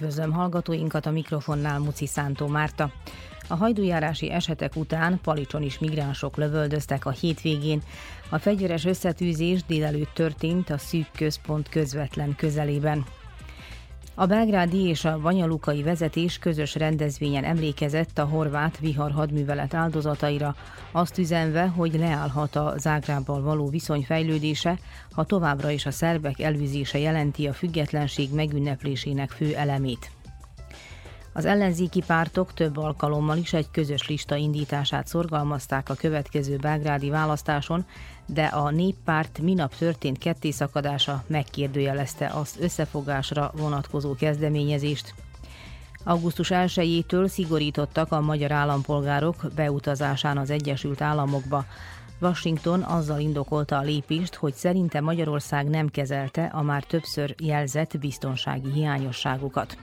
Üdvözlöm hallgatóinkat a mikrofonnál Muci Szántó Márta. A hajdújárási esetek után Palicson is migránsok lövöldöztek a hétvégén. A fegyveres összetűzés délelőtt történt a szűk központ közvetlen közelében. A belgrádi és a banyalukai vezetés közös rendezvényen emlékezett a horvát vihar hadművelet áldozataira, azt üzenve, hogy leállhat a Zágrábbal való viszony fejlődése, ha továbbra is a szerbek elvizése jelenti a függetlenség megünneplésének fő elemét. Az ellenzéki pártok több alkalommal is egy közös lista indítását szorgalmazták a következő belgrádi választáson, de a néppárt minap történt kettészakadása megkérdőjelezte azt összefogásra vonatkozó kezdeményezést. Augusztus 1-től szigorítottak a magyar állampolgárok beutazásán az Egyesült Államokba. Washington azzal indokolta a lépést, hogy szerinte Magyarország nem kezelte a már többször jelzett biztonsági hiányosságokat.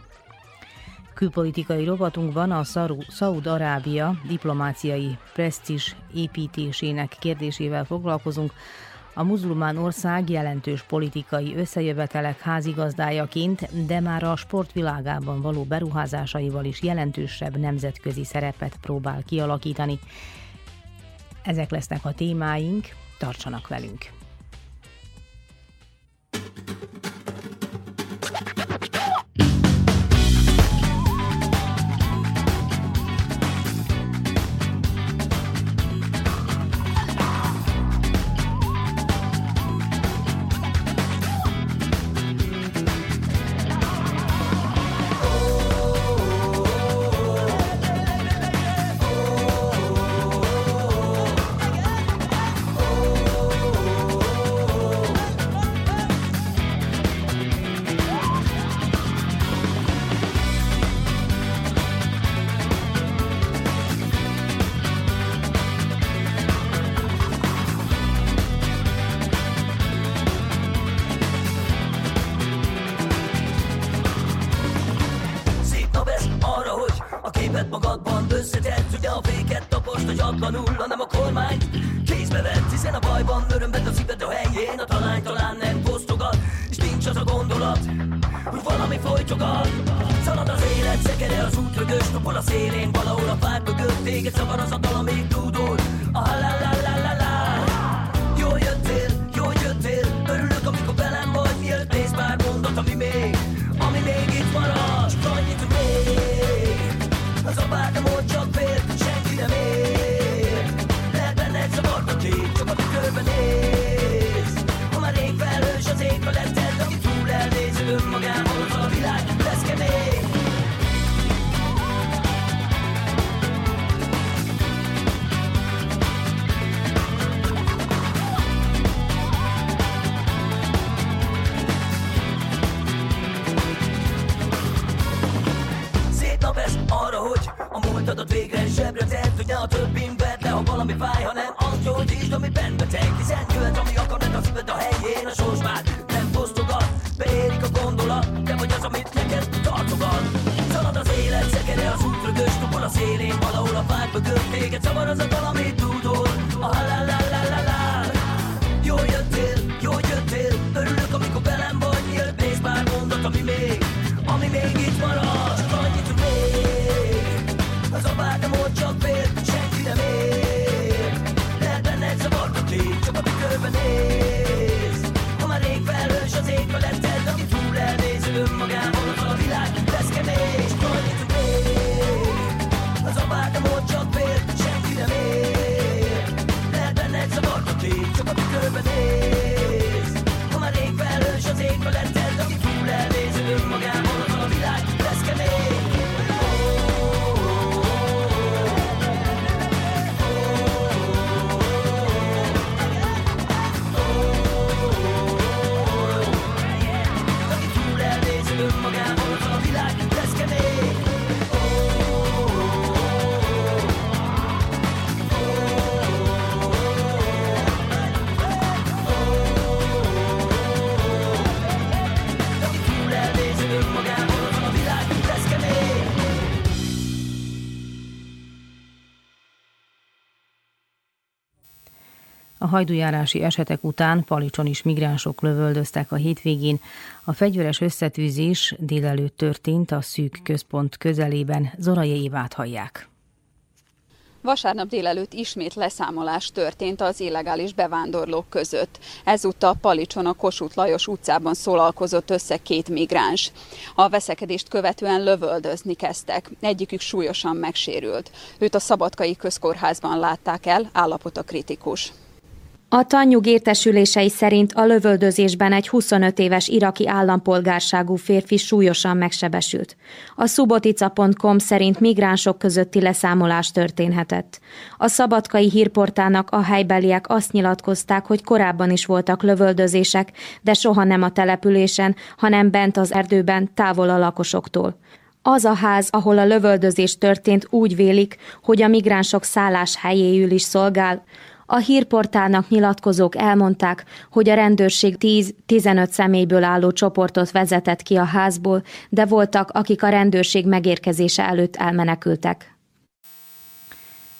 Külpolitikai rovatunkban a Szaud-Arábia diplomáciai presztis építésének kérdésével foglalkozunk. A muzulmán ország jelentős politikai összejövetelek házigazdájaként, de már a sportvilágában való beruházásaival is jelentősebb nemzetközi szerepet próbál kialakítani. Ezek lesznek a témáink, tartsanak velünk! Hajdujárási esetek után Palicson is migránsok lövöldöztek a hétvégén. A fegyveres összetűzés délelőtt történt a szűk központ közelében. Zorai Évát hallják. Vasárnap délelőtt ismét leszámolás történt az illegális bevándorlók között. Ezúttal Palicson a Kossuth Lajos utcában szólalkozott össze két migráns. A veszekedést követően lövöldözni kezdtek. Egyikük súlyosan megsérült. Őt a Szabadkai Közkórházban látták el, állapota kritikus. A tannyug értesülései szerint a lövöldözésben egy 25 éves iraki állampolgárságú férfi súlyosan megsebesült. A subotica.com szerint migránsok közötti leszámolás történhetett. A szabadkai hírportának a helybeliek azt nyilatkozták, hogy korábban is voltak lövöldözések, de soha nem a településen, hanem bent az erdőben, távol a lakosoktól. Az a ház, ahol a lövöldözés történt, úgy vélik, hogy a migránsok szállás helyéül is szolgál, a hírportálnak nyilatkozók elmondták, hogy a rendőrség 10-15 személyből álló csoportot vezetett ki a házból, de voltak, akik a rendőrség megérkezése előtt elmenekültek.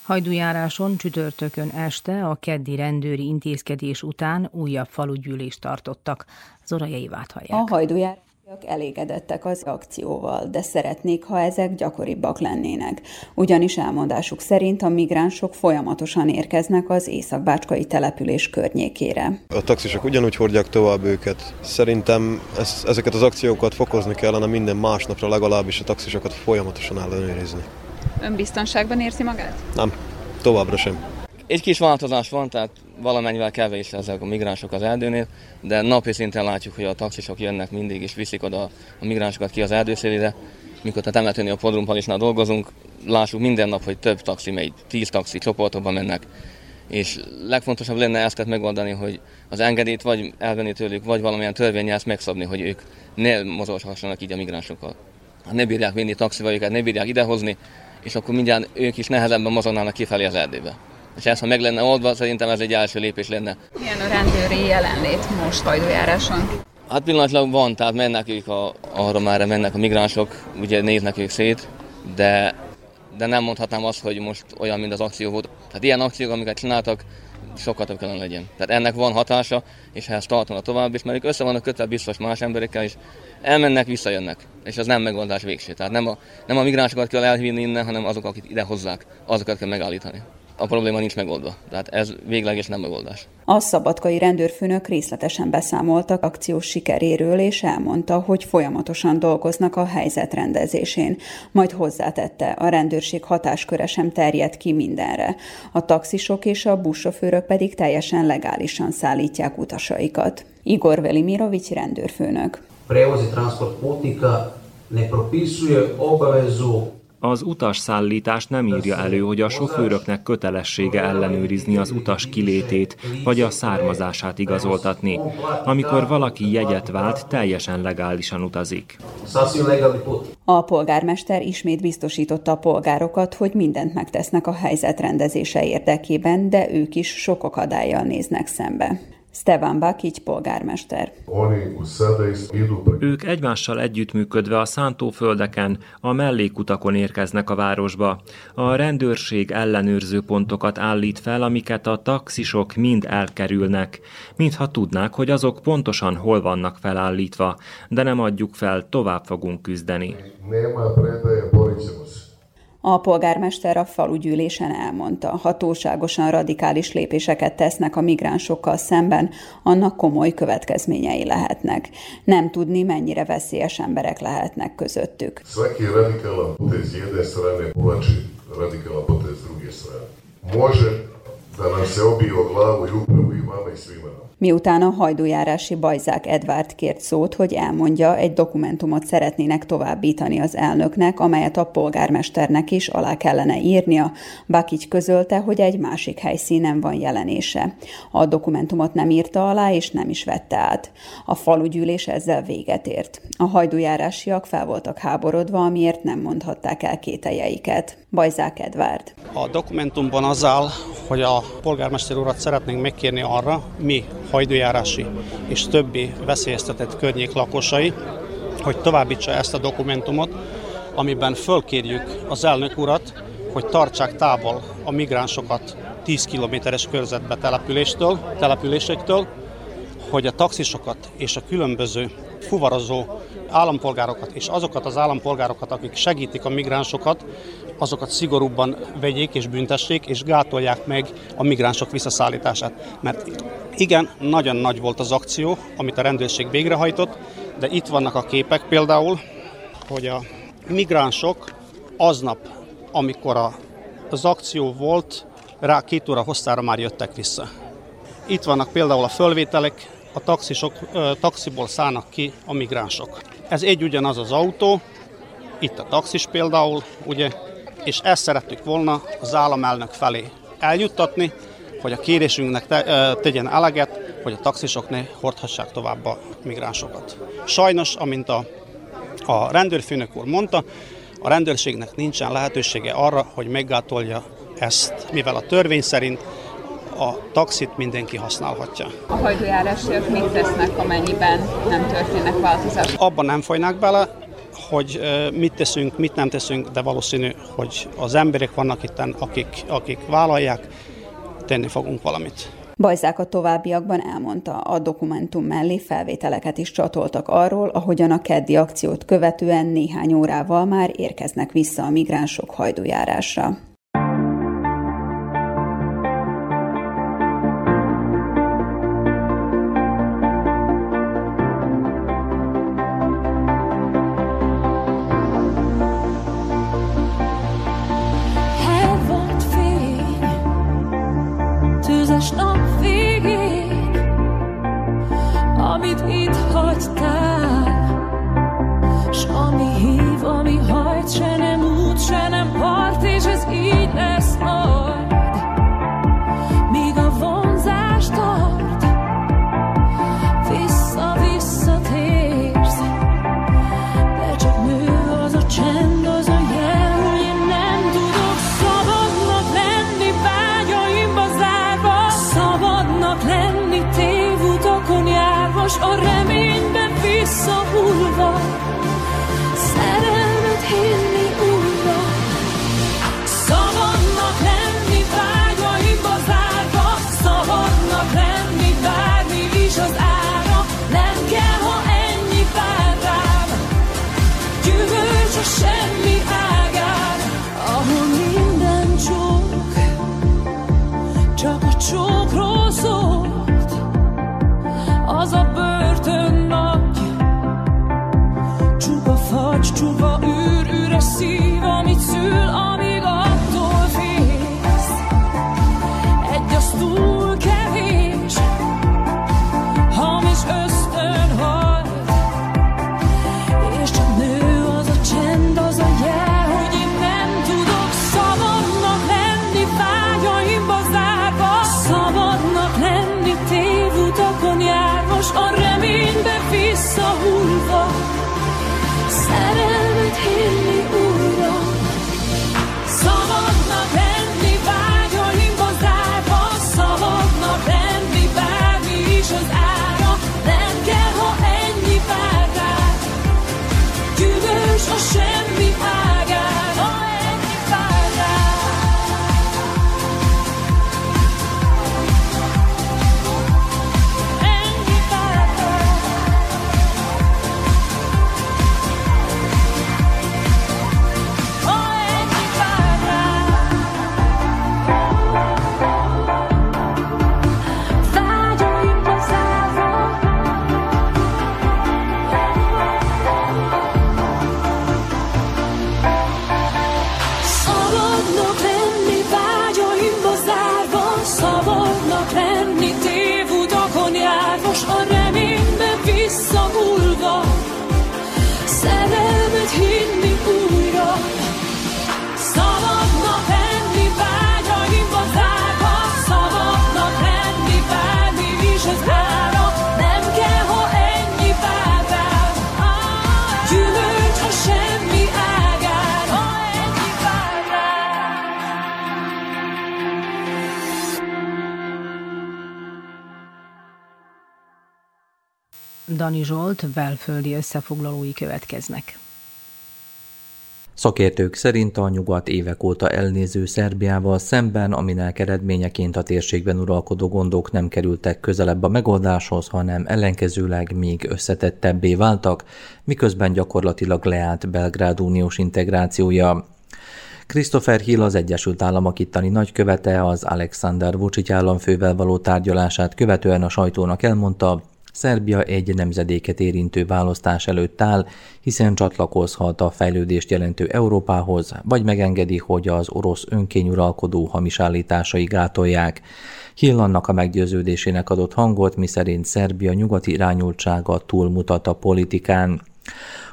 Hajdujáráson csütörtökön este a keddi rendőri intézkedés után újabb falugyűlést tartottak. Zorai hallják. A hajdujár elégedettek az akcióval, de szeretnék, ha ezek gyakoribbak lennének. Ugyanis elmondásuk szerint a migránsok folyamatosan érkeznek az északbácskai település környékére. A taxisok ugyanúgy hordják tovább őket. Szerintem ez, ezeket az akciókat fokozni kellene minden másnapra legalábbis a taxisokat folyamatosan ellenőrizni. Ön biztonságban érzi magát? Nem, továbbra sem. Egy kis változás van, tehát valamennyivel kevés ezek a migránsok az erdőnél, de napi szinten látjuk, hogy a taxisok jönnek mindig, és viszik oda a migránsokat ki az erdőszélére. Mikor a temetőnél a Podrumpalisnál dolgozunk, lássuk minden nap, hogy több taxi megy, tíz taxi csoportokban mennek. És legfontosabb lenne ezt megoldani, hogy az engedélyt vagy elvenni tőlük, vagy valamilyen törvényel ezt megszabni, hogy ők ne mozoghassanak így a migránsokkal. Ha ne bírják vinni taxival őket, ne bírják idehozni, és akkor mindjárt ők is nehezebben mozognának kifelé az erdőbe. És ez, ha meg lenne oldva, szerintem ez egy első lépés lenne. Milyen a rendőri jelenlét most hajdójáráson? Hát pillanatlag van, tehát mennek ők a, arra már mennek a migránsok, ugye néznek ők szét, de, de nem mondhatnám azt, hogy most olyan, mint az akció volt. Tehát ilyen akciók, amiket csináltak, sokkal több kellene legyen. Tehát ennek van hatása, és ezt tartana tovább is, mert ők össze vannak kötve biztos más emberekkel, és elmennek, visszajönnek. És az nem megoldás végső. Tehát nem a, nem a migránsokat kell elvinni innen, hanem azok, akik ide hozzák, azokat kell megállítani a probléma nincs megoldva. Tehát ez végleges nem megoldás. A szabadkai rendőrfőnök részletesen beszámoltak akciós sikeréről, és elmondta, hogy folyamatosan dolgoznak a helyzet rendezésén. Majd hozzátette, a rendőrség hatásköre sem terjed ki mindenre. A taxisok és a buszsofőrök pedig teljesen legálisan szállítják utasaikat. Igor Velimirovics rendőrfőnök. Prevozi transport putnika ne propisuje obavezu az utasszállítás nem írja elő, hogy a sofőröknek kötelessége ellenőrizni az utas kilétét, vagy a származását igazoltatni. Amikor valaki jegyet vált, teljesen legálisan utazik. A polgármester ismét biztosította a polgárokat, hogy mindent megtesznek a helyzet rendezése érdekében, de ők is sok akadályjal néznek szembe. Stevan Bakic polgármester. Ők egymással együttműködve a szántóföldeken, a mellékutakon érkeznek a városba. A rendőrség ellenőrző pontokat állít fel, amiket a taxisok mind elkerülnek, mintha tudnák, hogy azok pontosan hol vannak felállítva, de nem adjuk fel, tovább fogunk küzdeni. A polgármester a falugyűlésen elmondta, ha túlságosan radikális lépéseket tesznek a migránsokkal szemben, annak komoly következményei lehetnek. Nem tudni, mennyire veszélyes emberek lehetnek közöttük. Svaki radikalan potez jedne strane povlači radikalan potez druge strane. Može da nam se obije o glavu i upravo i vama i svima. Miután a hajdújárási bajzák Edvard kért szót, hogy elmondja, egy dokumentumot szeretnének továbbítani az elnöknek, amelyet a polgármesternek is alá kellene írnia. Bakics közölte, hogy egy másik helyszínen van jelenése. A dokumentumot nem írta alá, és nem is vette át. A falugyűlés ezzel véget ért. A hajdújárásiak fel voltak háborodva, amiért nem mondhatták el kételjeiket. Bajzák Edvard. A dokumentumban az áll, hogy a polgármester urat szeretnénk megkérni arra, mi hajdújárási és többi veszélyeztetett környék lakosai, hogy továbbítsa ezt a dokumentumot, amiben fölkérjük az elnök urat, hogy tartsák távol a migránsokat 10 kilométeres körzetbe településtől, településektől, hogy a taxisokat és a különböző fuvarozó állampolgárokat és azokat az állampolgárokat, akik segítik a migránsokat, azokat szigorúbban vegyék és büntessék, és gátolják meg a migránsok visszaszállítását. Mert igen, nagyon nagy volt az akció, amit a rendőrség végrehajtott, de itt vannak a képek például, hogy a migránsok aznap, amikor a, az akció volt, rá két óra hosszára már jöttek vissza. Itt vannak például a fölvételek, a taxisok, taxiból szállnak ki a migránsok. Ez egy ugyanaz az autó, itt a taxis például, ugye, és ezt szerettük volna az államelnök felé eljuttatni, hogy a kérésünknek te, tegyen eleget, hogy a taxisok ne hordhassák tovább a migránsokat. Sajnos, amint a, a rendőrfőnök úr mondta, a rendőrségnek nincsen lehetősége arra, hogy meggátolja ezt, mivel a törvény szerint a taxit mindenki használhatja. A hajdójárásért mit tesznek, amennyiben nem történnek változások? Abban nem folynak bele, hogy mit teszünk, mit nem teszünk, de valószínű, hogy az emberek vannak itt, akik, akik vállalják, tenni fogunk valamit. Bajzák a továbbiakban elmondta, a dokumentum mellé felvételeket is csatoltak arról, ahogyan a keddi akciót követően néhány órával már érkeznek vissza a migránsok hajdójárásra. Dani Zsolt belföldi összefoglalói következnek. Szakértők szerint a nyugat évek óta elnéző Szerbiával szemben, aminek eredményeként a térségben uralkodó gondok nem kerültek közelebb a megoldáshoz, hanem ellenkezőleg még összetettebbé váltak, miközben gyakorlatilag leállt Belgrád uniós integrációja. Christopher Hill az Egyesült Államok ittani nagykövete az Alexander Vucic államfővel való tárgyalását követően a sajtónak elmondta, Szerbia egy nemzedéket érintő választás előtt áll, hiszen csatlakozhat a fejlődést jelentő Európához, vagy megengedi, hogy az orosz önkényuralkodó hamis állításai gátolják. Hill annak a meggyőződésének adott hangot, miszerint Szerbia nyugati irányultsága túlmutat a politikán.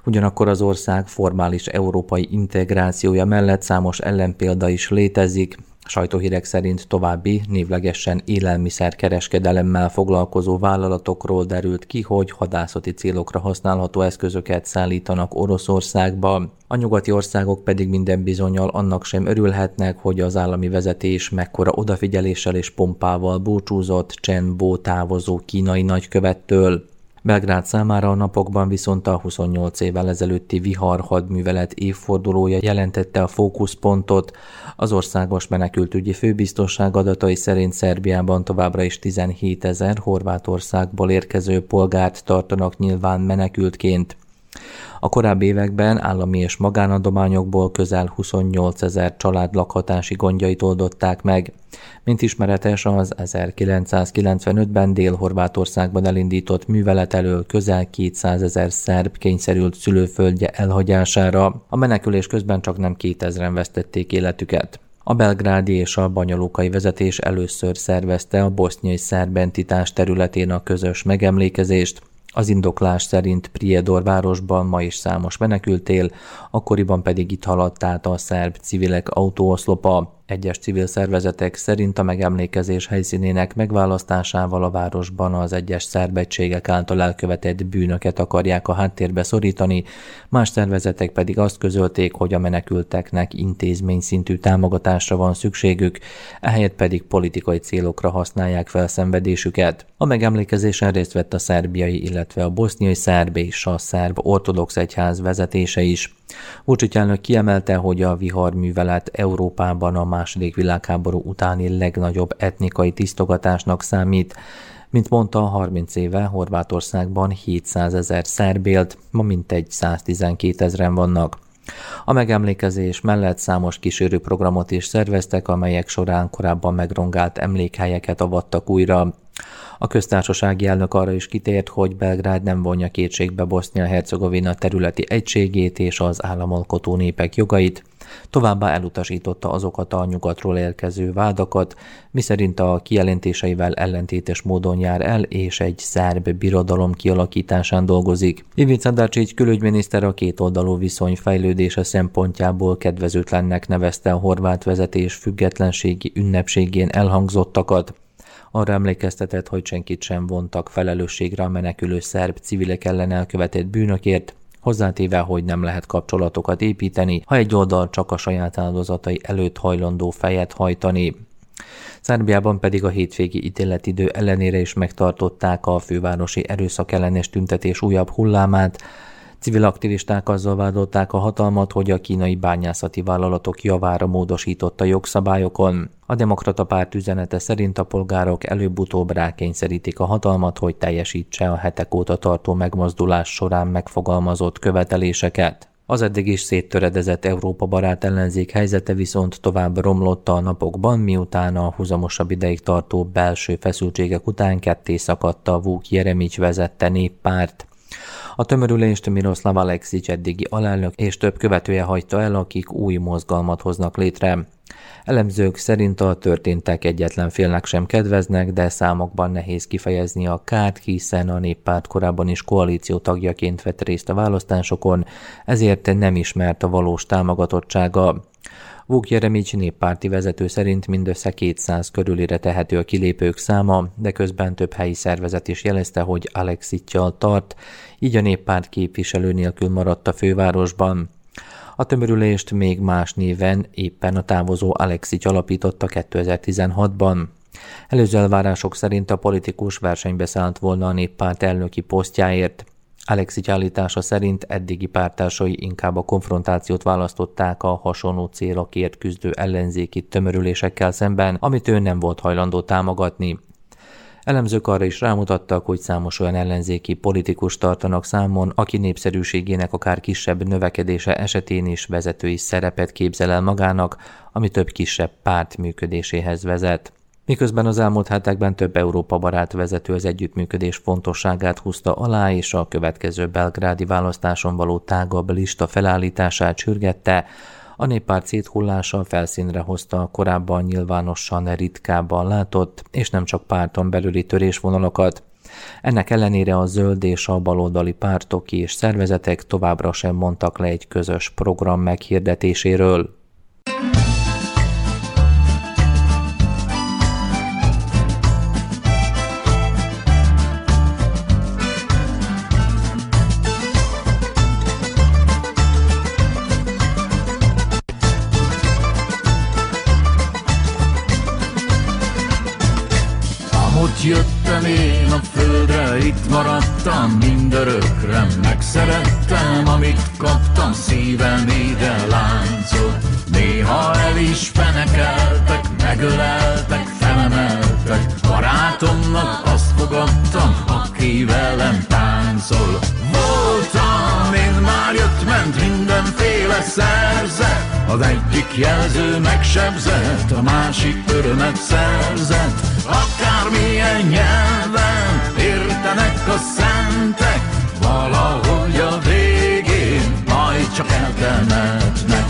Ugyanakkor az ország formális európai integrációja mellett számos ellenpélda is létezik, Sajtóhírek szerint további névlegesen élelmiszerkereskedelemmel foglalkozó vállalatokról derült ki, hogy hadászati célokra használható eszközöket szállítanak Oroszországba. A nyugati országok pedig minden bizonyal annak sem örülhetnek, hogy az állami vezetés mekkora odafigyeléssel és pompával búcsúzott Chen Bo távozó kínai nagykövettől. Belgrád számára a napokban viszont a 28 évvel ezelőtti vihar hadművelet évfordulója jelentette a fókuszpontot. Az országos menekültügyi főbiztosság adatai szerint Szerbiában továbbra is 17 ezer Horvátországból érkező polgárt tartanak nyilván menekültként. A korábbi években állami és magánadományokból közel 28 ezer család lakhatási gondjait oldották meg. Mint ismeretes, az 1995-ben Dél-Horvátországban elindított művelet elől közel 200 ezer szerb kényszerült szülőföldje elhagyására. A menekülés közben csak nem 2000-en vesztették életüket. A belgrádi és a banyalókai vezetés először szervezte a boszniai szerb entitás területén a közös megemlékezést, az indoklás szerint Priedor városban ma is számos menekültél, akkoriban pedig itt haladt át a szerb civilek autóoszlopa. Egyes civil szervezetek szerint a megemlékezés helyszínének megválasztásával a városban az egyes szerbegységek által elkövetett bűnöket akarják a háttérbe szorítani, más szervezetek pedig azt közölték, hogy a menekülteknek intézmény szintű támogatásra van szükségük, ehelyett pedig politikai célokra használják fel szenvedésüket. A megemlékezésen részt vett a szerbiai, illetve a boszniai szerb és a szerb ortodox egyház vezetése is. Vucic elnök kiemelte, hogy a viharművelet Európában a második világháború utáni legnagyobb etnikai tisztogatásnak számít, mint mondta, 30 éve Horvátországban 700 ezer szerb élt, ma mintegy 112 ezeren vannak. A megemlékezés mellett számos kísérő programot is szerveztek, amelyek során korábban megrongált emlékhelyeket avattak újra. A köztársasági elnök arra is kitért, hogy Belgrád nem vonja kétségbe Bosznia-Hercegovina területi egységét és az államalkotó népek jogait, Továbbá elutasította azokat a nyugatról érkező vádakat, miszerint a kijelentéseivel ellentétes módon jár el, és egy szerb birodalom kialakításán dolgozik. Ivica Dacic külügyminiszter a kétoldalú viszony fejlődése szempontjából kedvezőtlennek nevezte a horvát vezetés függetlenségi ünnepségén elhangzottakat, arra emlékeztetett, hogy senkit sem vontak felelősségre a menekülő szerb civilek ellen elkövetett bűnökért, hozzátéve, hogy nem lehet kapcsolatokat építeni, ha egy oldal csak a saját áldozatai előtt hajlandó fejet hajtani. Szerbiában pedig a hétvégi ítéletidő ellenére is megtartották a fővárosi erőszak ellenes tüntetés újabb hullámát, Civil aktivisták azzal vádolták a hatalmat, hogy a kínai bányászati vállalatok javára módosította jogszabályokon. A demokrata párt üzenete szerint a polgárok előbb-utóbb rákényszerítik a hatalmat, hogy teljesítse a hetek óta tartó megmozdulás során megfogalmazott követeléseket. Az eddig is széttöredezett Európa barát ellenzék helyzete viszont tovább romlott a napokban, miután a húzamosabb ideig tartó belső feszültségek után ketté szakadta a Vuk Jeremics vezette néppárt. A tömörülést Miroslav Alexic eddigi alelnök és több követője hagyta el, akik új mozgalmat hoznak létre. Elemzők szerint a történtek egyetlen félnek sem kedveznek, de számokban nehéz kifejezni a kárt, hiszen a néppárt korábban is koalíció tagjaként vett részt a választásokon, ezért nem ismert a valós támogatottsága. Vuk Jeremics néppárti vezető szerint mindössze 200 körülire tehető a kilépők száma, de közben több helyi szervezet is jelezte, hogy Alexitjal tart, így a néppárt képviselő nélkül maradt a fővárosban. A tömörülést még más néven éppen a távozó Alexic alapította 2016-ban. Előző elvárások szerint a politikus versenybe szállt volna a néppárt elnöki posztjáért. Alexi állítása szerint eddigi pártársai inkább a konfrontációt választották a hasonló célokért küzdő ellenzéki tömörülésekkel szemben, amit ő nem volt hajlandó támogatni. Elemzők arra is rámutattak, hogy számos olyan ellenzéki politikus tartanak számon, aki népszerűségének akár kisebb növekedése esetén is vezetői szerepet képzel el magának, ami több kisebb párt működéséhez vezet. Miközben az elmúlt hetekben több Európa barát vezető az együttműködés fontosságát húzta alá, és a következő belgrádi választáson való tágabb lista felállítását sürgette, a néppárt széthullása felszínre hozta a korábban nyilvánosan ritkábban látott, és nem csak párton belüli törésvonalakat. Ennek ellenére a zöld és a baloldali pártok és szervezetek továbbra sem mondtak le egy közös program meghirdetéséről. Maradtam mindörökre Megszerettem, amit kaptam, szívem ide láncolt. Néha el is fenekeltek, megöleltek, felemeltek. Barátomnak azt fogadtam, aki velem táncol. Voltam, én már jött-ment mindenféle szerzet. Az egyik jelző megsebzett, a másik örömet szerzett. Akármilyen nyelven értenek a szentek, valahogy a végén majd csak eltemetnek.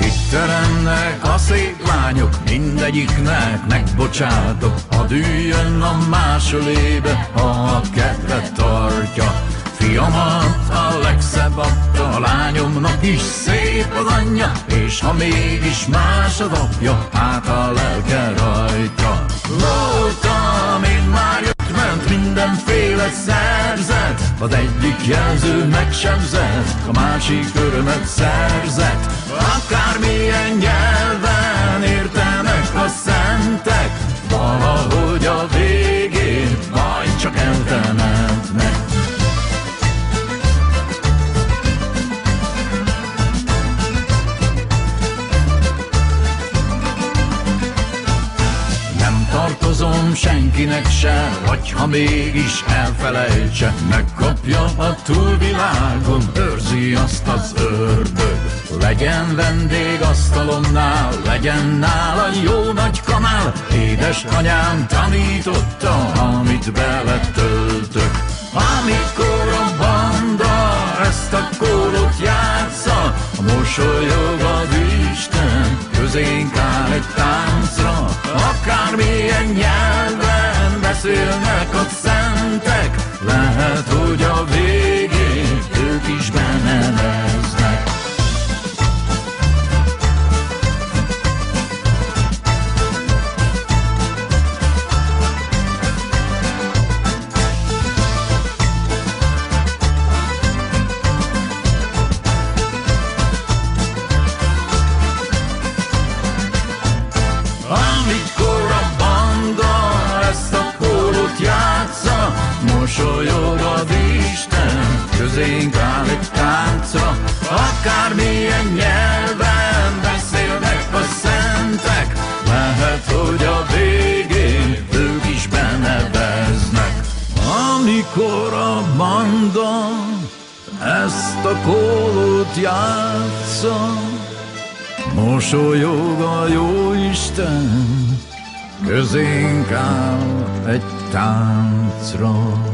Itt teremnek a szép lányok, mindegyiknek megbocsátok, ha üljön a másolébe, ha a kedvet tartja. Fiamat a legszebb a lányomnak is szép az anyja, és ha mégis más az apja, hát a lelke rajta. Voltam, én már jött, ment mindenféle szerzet, az egyik jelző megsebzett, a másik örömet szerzett. Akármilyen nyelven értenek a szentek, valahogy a végén senkinek se, vagy ha mégis elfelejtse, megkapja a túlvilágon, őrzi azt az ördög. Legyen vendég asztalomnál, legyen nála jó nagy kanál, édes anyám tanította, amit beletöltök. Amikor a banda ezt a kólot játsza, mosolyog az Isten, közénk áll egy táncra, akármilyen nyelven beszélnek a szentek, lehet, hogy a végén mosolyog az Isten, közénk áll egy táncra, akármilyen nyelven beszélnek a szentek, lehet, hogy a végén ők is beneveznek. Amikor a banda ezt a kólót játsza, mosolyog a jó Isten, közénk áll egy táncra.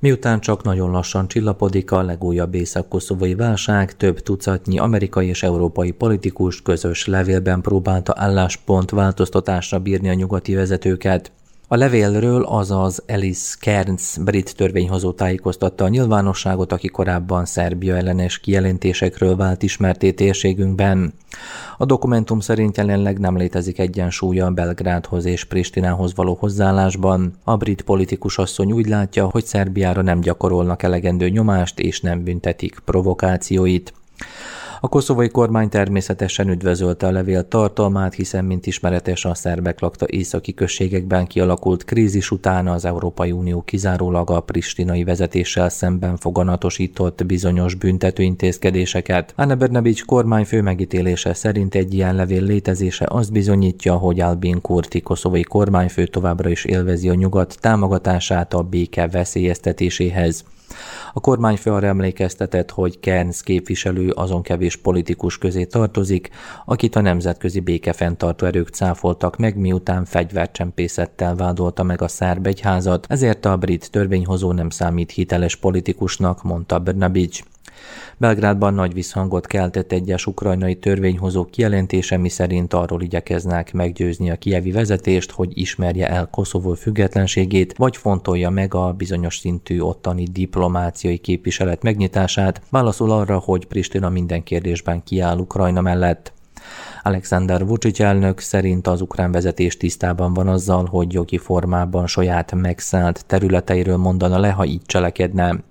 Miután csak nagyon lassan csillapodik a legújabb észak-koszovai válság, több tucatnyi amerikai és európai politikus közös levélben próbálta álláspont változtatásra bírni a nyugati vezetőket. A levélről azaz Alice Kearns brit törvényhozó tájékoztatta a nyilvánosságot, aki korábban Szerbia ellenes kijelentésekről vált ismerté térségünkben. A dokumentum szerint jelenleg nem létezik egyensúlya Belgrádhoz és Pristinához való hozzáállásban. A brit politikus asszony úgy látja, hogy Szerbiára nem gyakorolnak elegendő nyomást és nem büntetik provokációit. A koszovai kormány természetesen üdvözölte a levél tartalmát, hiszen, mint ismeretes, a szerbek lakta északi községekben kialakult krízis után az Európai Unió kizárólag a pristinai vezetéssel szemben foganatosított bizonyos büntető intézkedéseket. Anna Bernabics kormányfő megítélése szerint egy ilyen levél létezése azt bizonyítja, hogy Albin Kurti koszovai kormányfő továbbra is élvezi a nyugat támogatását a béke veszélyeztetéséhez. A kormányfő arra emlékeztetett, hogy Kerns képviselő azon kevés politikus közé tartozik, akit a nemzetközi békefenntartó erők cáfoltak meg, miután fegyvercsempészettel vádolta meg a szerb egyházat, ezért a brit törvényhozó nem számít hiteles politikusnak, mondta Brnabic. Belgrádban nagy visszhangot keltett egyes ukrajnai törvényhozók kijelentése, miszerint arról igyekeznek meggyőzni a kievi vezetést, hogy ismerje el Koszovó függetlenségét, vagy fontolja meg a bizonyos szintű ottani diplomáciai képviselet megnyitását, válaszol arra, hogy Pristina minden kérdésben kiáll Ukrajna mellett. Alexander Vucic elnök szerint az ukrán vezetés tisztában van azzal, hogy jogi formában saját megszállt területeiről mondana le, ha így cselekedne.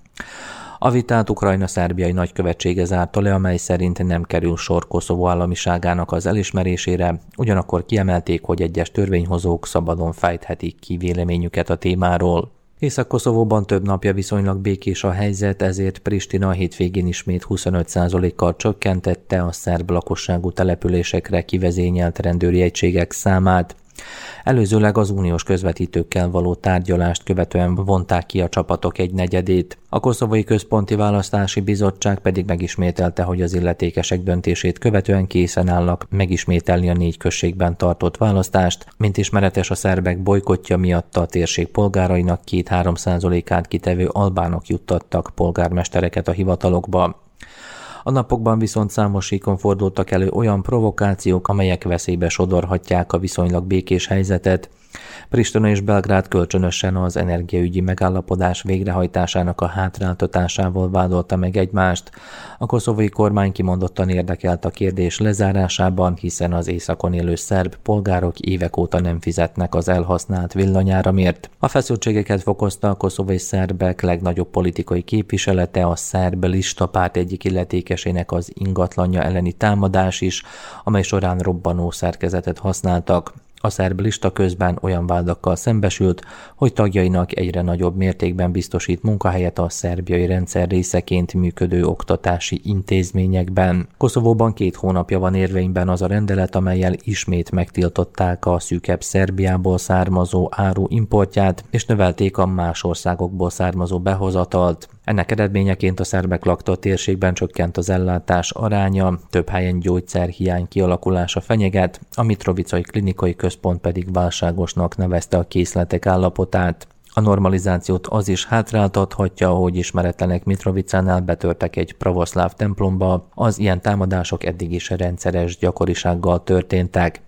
A vitát Ukrajna szerbiai nagykövetsége zárta le, amely szerint nem kerül sor Koszovó államiságának az elismerésére, ugyanakkor kiemelték, hogy egyes törvényhozók szabadon fejthetik ki véleményüket a témáról. Észak-Koszovóban több napja viszonylag békés a helyzet, ezért Pristina a hétvégén ismét 25%-kal csökkentette a szerb lakosságú településekre kivezényelt rendőri egységek számát. Előzőleg az uniós közvetítőkkel való tárgyalást követően vonták ki a csapatok egy negyedét. A Koszovai Központi Választási Bizottság pedig megismételte, hogy az illetékesek döntését követően készen állnak megismételni a négy községben tartott választást, mint ismeretes a szerbek bolykotja miatt a térség polgárainak két-három százalékát kitevő albánok juttattak polgármestereket a hivatalokba. A napokban viszont számos síkon fordultak elő olyan provokációk, amelyek veszélybe sodorhatják a viszonylag békés helyzetet, Pristina és Belgrád kölcsönösen az energiaügyi megállapodás végrehajtásának a hátráltatásával vádolta meg egymást. A koszovai kormány kimondottan érdekelt a kérdés lezárásában, hiszen az északon élő szerb polgárok évek óta nem fizetnek az elhasznált villanyáramért. A feszültségeket fokozta a koszovai szerbek legnagyobb politikai képviselete, a szerb listapárt egyik illetékesének az ingatlanja elleni támadás is, amely során robbanó szerkezetet használtak. A szerb lista közben olyan vádakkal szembesült, hogy tagjainak egyre nagyobb mértékben biztosít munkahelyet a szerbiai rendszer részeként működő oktatási intézményekben. Koszovóban két hónapja van érvényben az a rendelet, amelyel ismét megtiltották a szűkebb Szerbiából származó áru importját, és növelték a más országokból származó behozatalt. Ennek eredményeként a szerbek lakta térségben csökkent az ellátás aránya, több helyen gyógyszerhiány kialakulása fenyeget, a Mitrovicai Klinikai Központ pedig válságosnak nevezte a készletek állapotát. A normalizációt az is hátráltathatja, hogy ismeretlenek Mitrovicánál betörtek egy pravoszláv templomba, az ilyen támadások eddig is rendszeres gyakorisággal történtek.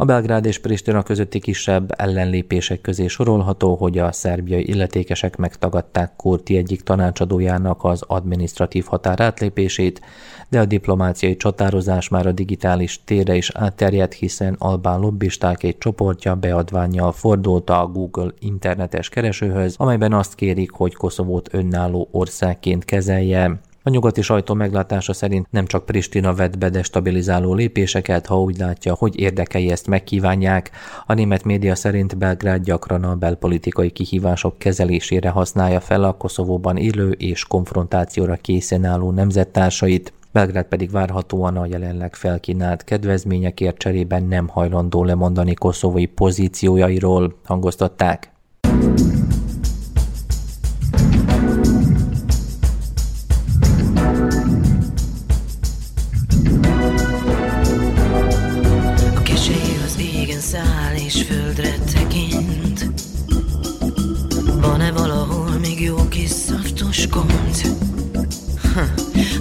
A Belgrád és Pristina közötti kisebb ellenlépések közé sorolható, hogy a szerbiai illetékesek megtagadták Kurti egyik tanácsadójának az administratív határátlépését, de a diplomáciai csatározás már a digitális térre is átterjedt, hiszen albán lobbisták egy csoportja beadványjal fordult a Google internetes keresőhöz, amelyben azt kérik, hogy Koszovót önálló országként kezelje. A nyugati sajtó meglátása szerint nem csak Pristina vett be destabilizáló lépéseket, ha úgy látja, hogy érdekei ezt megkívánják. A német média szerint Belgrád gyakran a belpolitikai kihívások kezelésére használja fel a Koszovóban élő és konfrontációra készen álló nemzettársait. Belgrád pedig várhatóan a jelenleg felkínált kedvezményekért cserében nem hajlandó lemondani koszovói pozíciójairól, hangoztatták.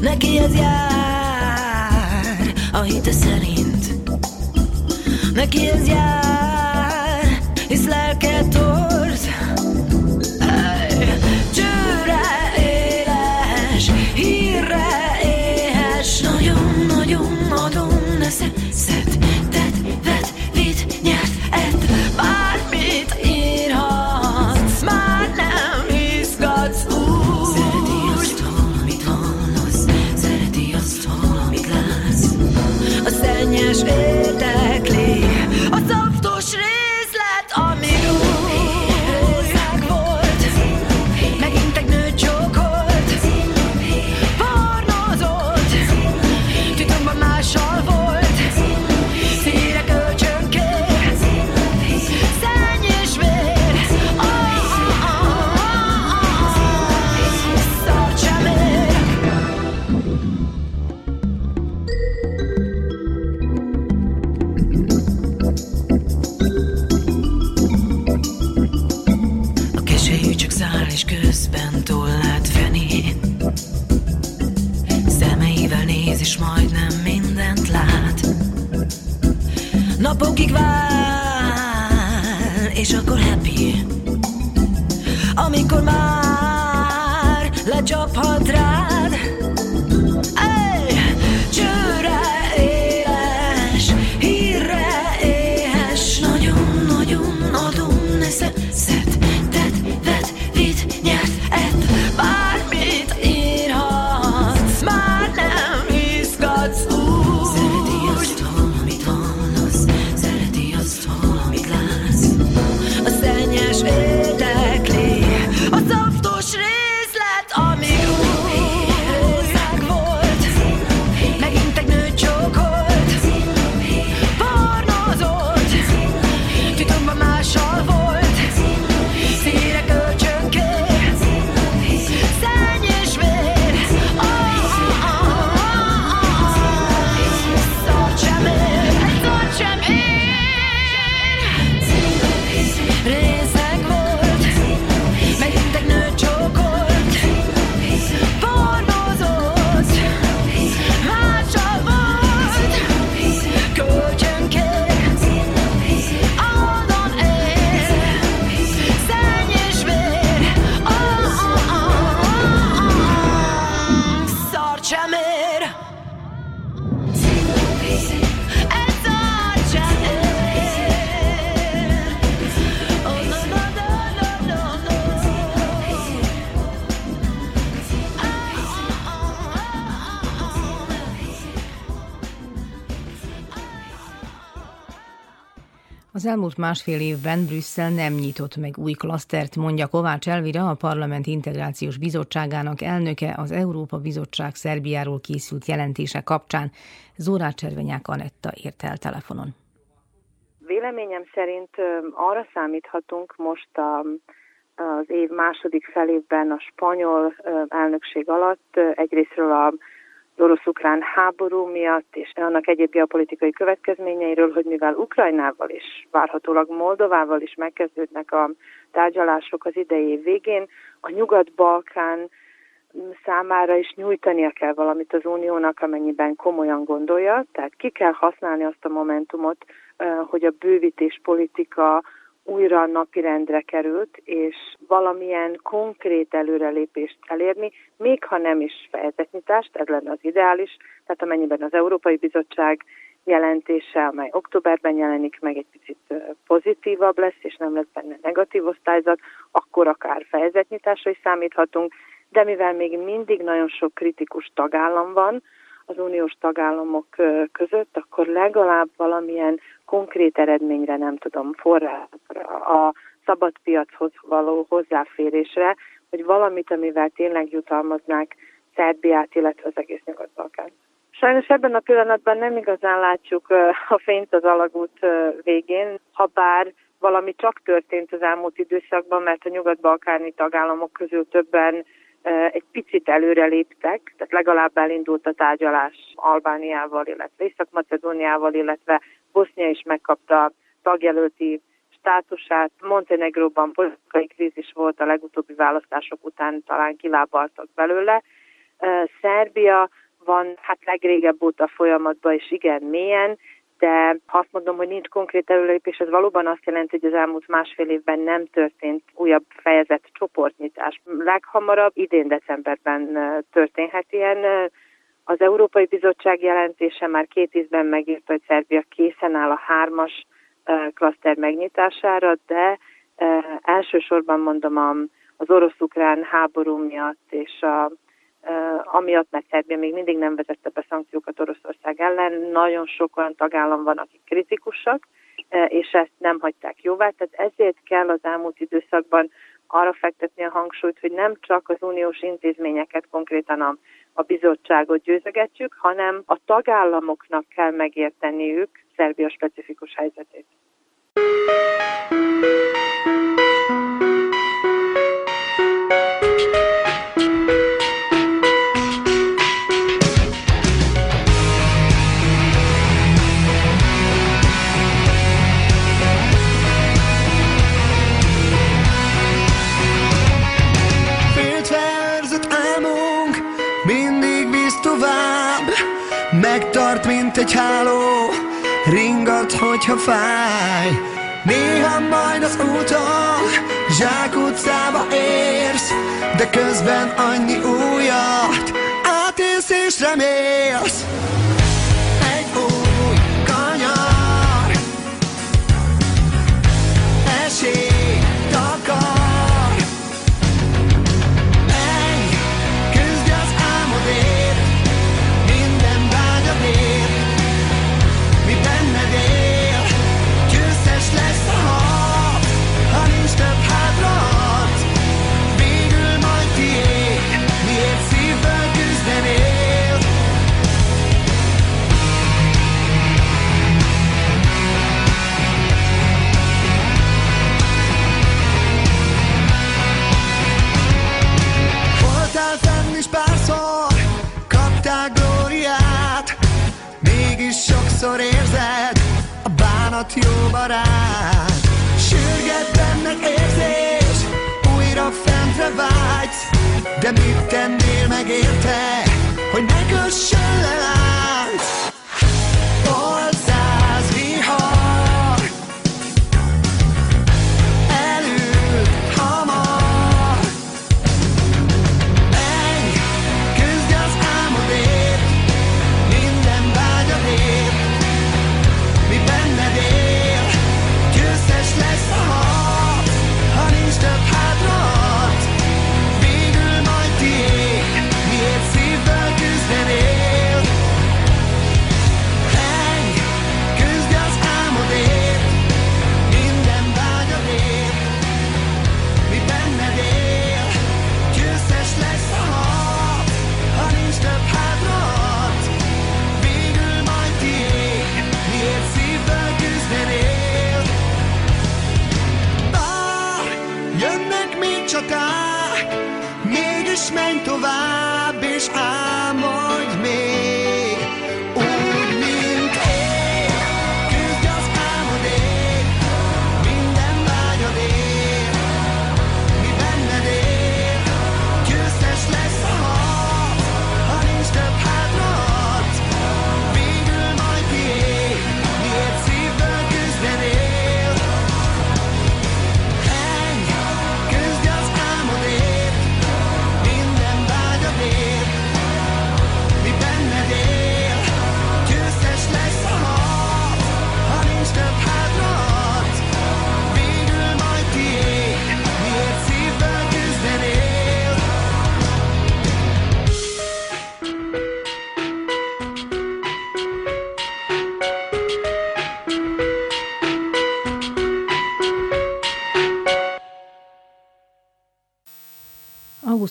Neki ez jár a hite szerint. Neki ez jár napokig vár, és akkor happy. Amikor már lecsaphat rá, elmúlt másfél évben Brüsszel nem nyitott meg új klasztert, mondja Kovács Elvira, a Parlament Integrációs Bizottságának elnöke az Európa Bizottság Szerbiáról készült jelentése kapcsán. Zórát Cservenyák Anetta ért el telefonon. Véleményem szerint arra számíthatunk most a, az év második felében a spanyol elnökség alatt egyrésztről a orosz-ukrán háború miatt és annak egyéb geopolitikai következményeiről, hogy mivel Ukrajnával és várhatólag Moldovával is megkezdődnek a tárgyalások az idei év végén, a Nyugat-Balkán számára is nyújtania kell valamit az uniónak, amennyiben komolyan gondolja, tehát ki kell használni azt a momentumot, hogy a bővítés politika újra napirendre került, és valamilyen konkrét előrelépést elérni, még ha nem is fejezetnyitást, ez lenne az ideális, tehát amennyiben az Európai Bizottság jelentése, amely októberben jelenik meg, egy picit pozitívabb lesz, és nem lesz benne negatív osztályzat, akkor akár fejezetnyitásra is számíthatunk, de mivel még mindig nagyon sok kritikus tagállam van, az uniós tagállamok között, akkor legalább valamilyen konkrét eredményre nem tudom forrásra, a szabad piachoz való hozzáférésre, hogy valamit, amivel tényleg jutalmaznák Szerbiát, illetve az egész Nyugat-Balkán. Sajnos ebben a pillanatban nem igazán látjuk a fényt az alagút végén, ha bár valami csak történt az elmúlt időszakban, mert a nyugat-balkáni tagállamok közül többen egy picit előreléptek, tehát legalább elindult a tárgyalás Albániával, illetve Észak-Macedóniával, illetve Bosznia is megkapta tagjelölti státusát. Montenegróban politikai krízis volt a legutóbbi választások után, talán kilábaltak belőle. Szerbia van hát legrégebb óta folyamatban, és igen mélyen, de ha azt mondom, hogy nincs konkrét előlépés, ez valóban azt jelenti, hogy az elmúlt másfél évben nem történt újabb fejezet csoportnyitás. Leghamarabb idén decemberben történhet ilyen. Az Európai Bizottság jelentése már két ízben megírta, hogy Szerbia készen áll a hármas klaszter megnyitására, de elsősorban mondom az orosz-ukrán háború miatt és a amiatt, mert Szerbia még mindig nem vezette be szankciókat Oroszország ellen. Nagyon sok olyan tagállam van, akik kritikusak, és ezt nem hagyták jóvá. Tehát ezért kell az elmúlt időszakban arra fektetni a hangsúlyt, hogy nem csak az uniós intézményeket, konkrétan a, a bizottságot győzegetjük, hanem a tagállamoknak kell megérteniük Szerbia specifikus helyzetét.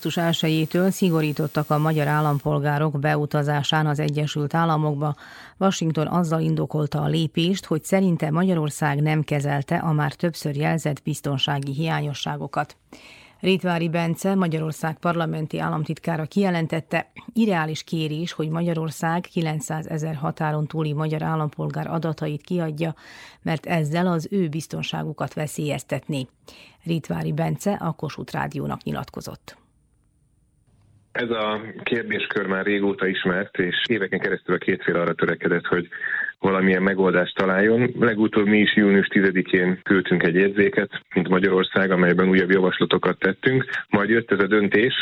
Augusztus 1-től szigorítottak a magyar állampolgárok beutazásán az Egyesült Államokba. Washington azzal indokolta a lépést, hogy szerinte Magyarország nem kezelte a már többször jelzett biztonsági hiányosságokat. Rétvári Bence, Magyarország parlamenti államtitkára kijelentette, irreális kérés, hogy Magyarország 900 ezer határon túli magyar állampolgár adatait kiadja, mert ezzel az ő biztonságukat veszélyeztetné. Rétvári Bence a Kossuth Rádiónak nyilatkozott. Ez a kérdéskör már régóta ismert, és éveken keresztül a két fél arra törekedett, hogy valamilyen megoldást találjon. Legutóbb mi is június 10-én küldtünk egy érzéket, mint Magyarország, amelyben újabb javaslatokat tettünk. Majd jött ez a döntés.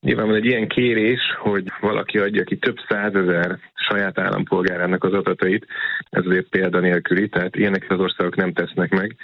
Nyilván van egy ilyen kérés, hogy valaki adja ki több százezer saját állampolgárának az adatait. Ez azért példanélküli, tehát ilyenek az országok nem tesznek meg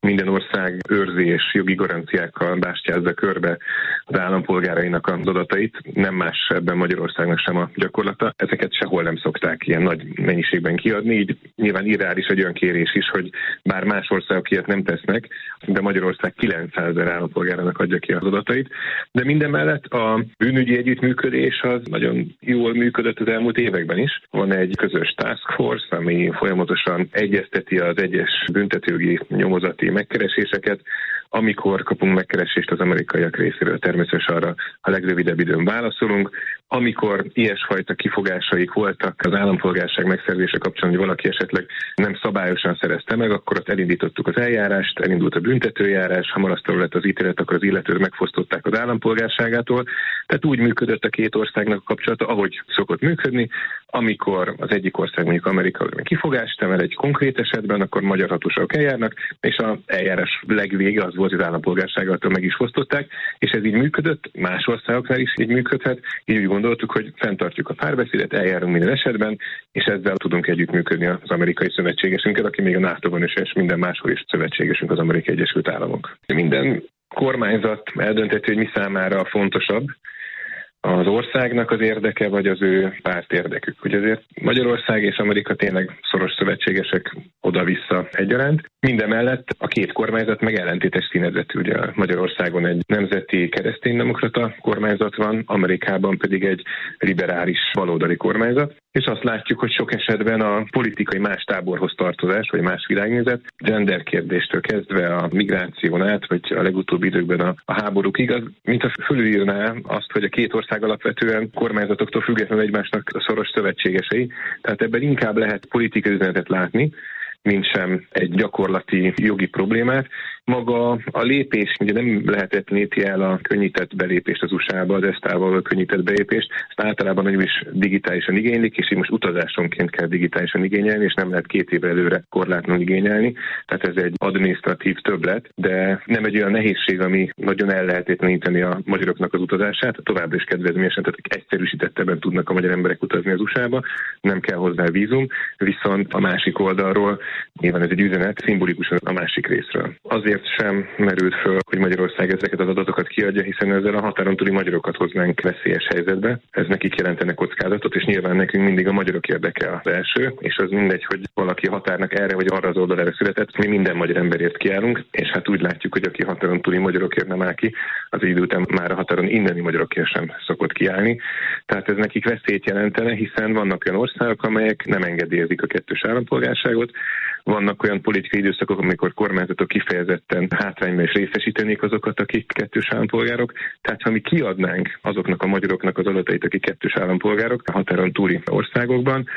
minden ország őrzi és jogi garanciákkal bástyázza körbe az állampolgárainak az adatait. Nem más ebben Magyarországnak sem a gyakorlata. Ezeket sehol nem szokták ilyen nagy mennyiségben kiadni, így nyilván irreális egy olyan kérés is, hogy bár más országok ilyet nem tesznek, de Magyarország 900 ezer állampolgárának adja ki az adatait. De minden mellett a bűnügyi együttműködés az nagyon jól működött az elmúlt években is. Van egy közös task force, ami folyamatosan egyezteti az egyes büntetőgi nyomozati megkereséseket, amikor kapunk megkeresést az amerikaiak részéről, természetesen arra a legrövidebb időn válaszolunk. Amikor ilyesfajta kifogásaik voltak az állampolgárság megszerzése kapcsolatban, hogy valaki esetleg nem szabályosan szerezte meg, akkor ott elindítottuk az eljárást, elindult a büntetőjárás, ha marasztaló lett az ítélet, akkor az illetőt megfosztották az állampolgárságától. Tehát úgy működött a két országnak a kapcsolata, ahogy szokott működni. Amikor az egyik ország mondjuk Amerika kifogást emel egy konkrét esetben, akkor magyar hatóságok eljárnak, és a eljárás legvége az volt, az állampolgárságától meg is fosztották, és ez így működött, más országoknál is így működhet, így úgy gondoltuk, hogy fenntartjuk a párbeszédet, eljárunk minden esetben, és ezzel tudunk együttműködni az amerikai szövetségesünket, aki még a NATO-ban is, és minden máshol is szövetségesünk az Amerikai Egyesült Államok. Minden kormányzat eldönteti, hogy mi számára fontosabb, az országnak az érdeke, vagy az ő párt érdekük. Ugye azért Magyarország és Amerika tényleg szoros szövetségesek oda-vissza egyaránt. Mindemellett a két kormányzat meg ellentétes színezetű. Ugye Magyarországon egy nemzeti kereszténydemokrata kormányzat van, Amerikában pedig egy liberális baloldali kormányzat és azt látjuk, hogy sok esetben a politikai más táborhoz tartozás, vagy más világnézet, gender kérdéstől kezdve a migráción át, vagy a legutóbbi időkben a, a háborúkig, az mintha fölülírná azt, hogy a két ország alapvetően kormányzatoktól függetlenül egymásnak szoros szövetségesei. Tehát ebben inkább lehet politikai üzenetet látni, mint sem egy gyakorlati jogi problémát. Maga a lépés, ugye nem lehetetleníti el a könnyített belépést az USA-ba, az esztával a könnyített belépést, ezt általában nagyon is digitálisan igénylik, és így most utazásonként kell digitálisan igényelni, és nem lehet két év előre korlátlanul igényelni. Tehát ez egy administratív többlet, de nem egy olyan nehézség, ami nagyon el lehetetleníteni a magyaroknak az utazását. Továbbra is kedvezményesen, tehát egyszerűsítettebben tudnak a magyar emberek utazni az USA-ba, nem kell hozzá vízum, viszont a másik oldalról nyilván ez egy üzenet szimbolikusan a másik részről. Azért azért sem merült föl, hogy Magyarország ezeket az adatokat kiadja, hiszen ezzel a határon túli magyarokat hoznánk veszélyes helyzetbe. Ez nekik jelentene kockázatot, és nyilván nekünk mindig a magyarok érdeke az első, és az mindegy, hogy valaki határnak erre vagy arra az oldalára született, mi minden magyar emberért kiállunk, és hát úgy látjuk, hogy aki határon túli magyarokért nem áll ki, az idő után már a határon inneni magyarokért sem szokott kiállni. Tehát ez nekik veszélyt jelentene, hiszen vannak olyan országok, amelyek nem engedélyezik a kettős állampolgárságot, vannak olyan politikai időszakok, amikor kormányzatok kifejezetten hátrányban is részesítenék azokat, akik kettős állampolgárok. Tehát ha mi kiadnánk azoknak a magyaroknak az adatait, akik kettős állampolgárok a határon túli országokban,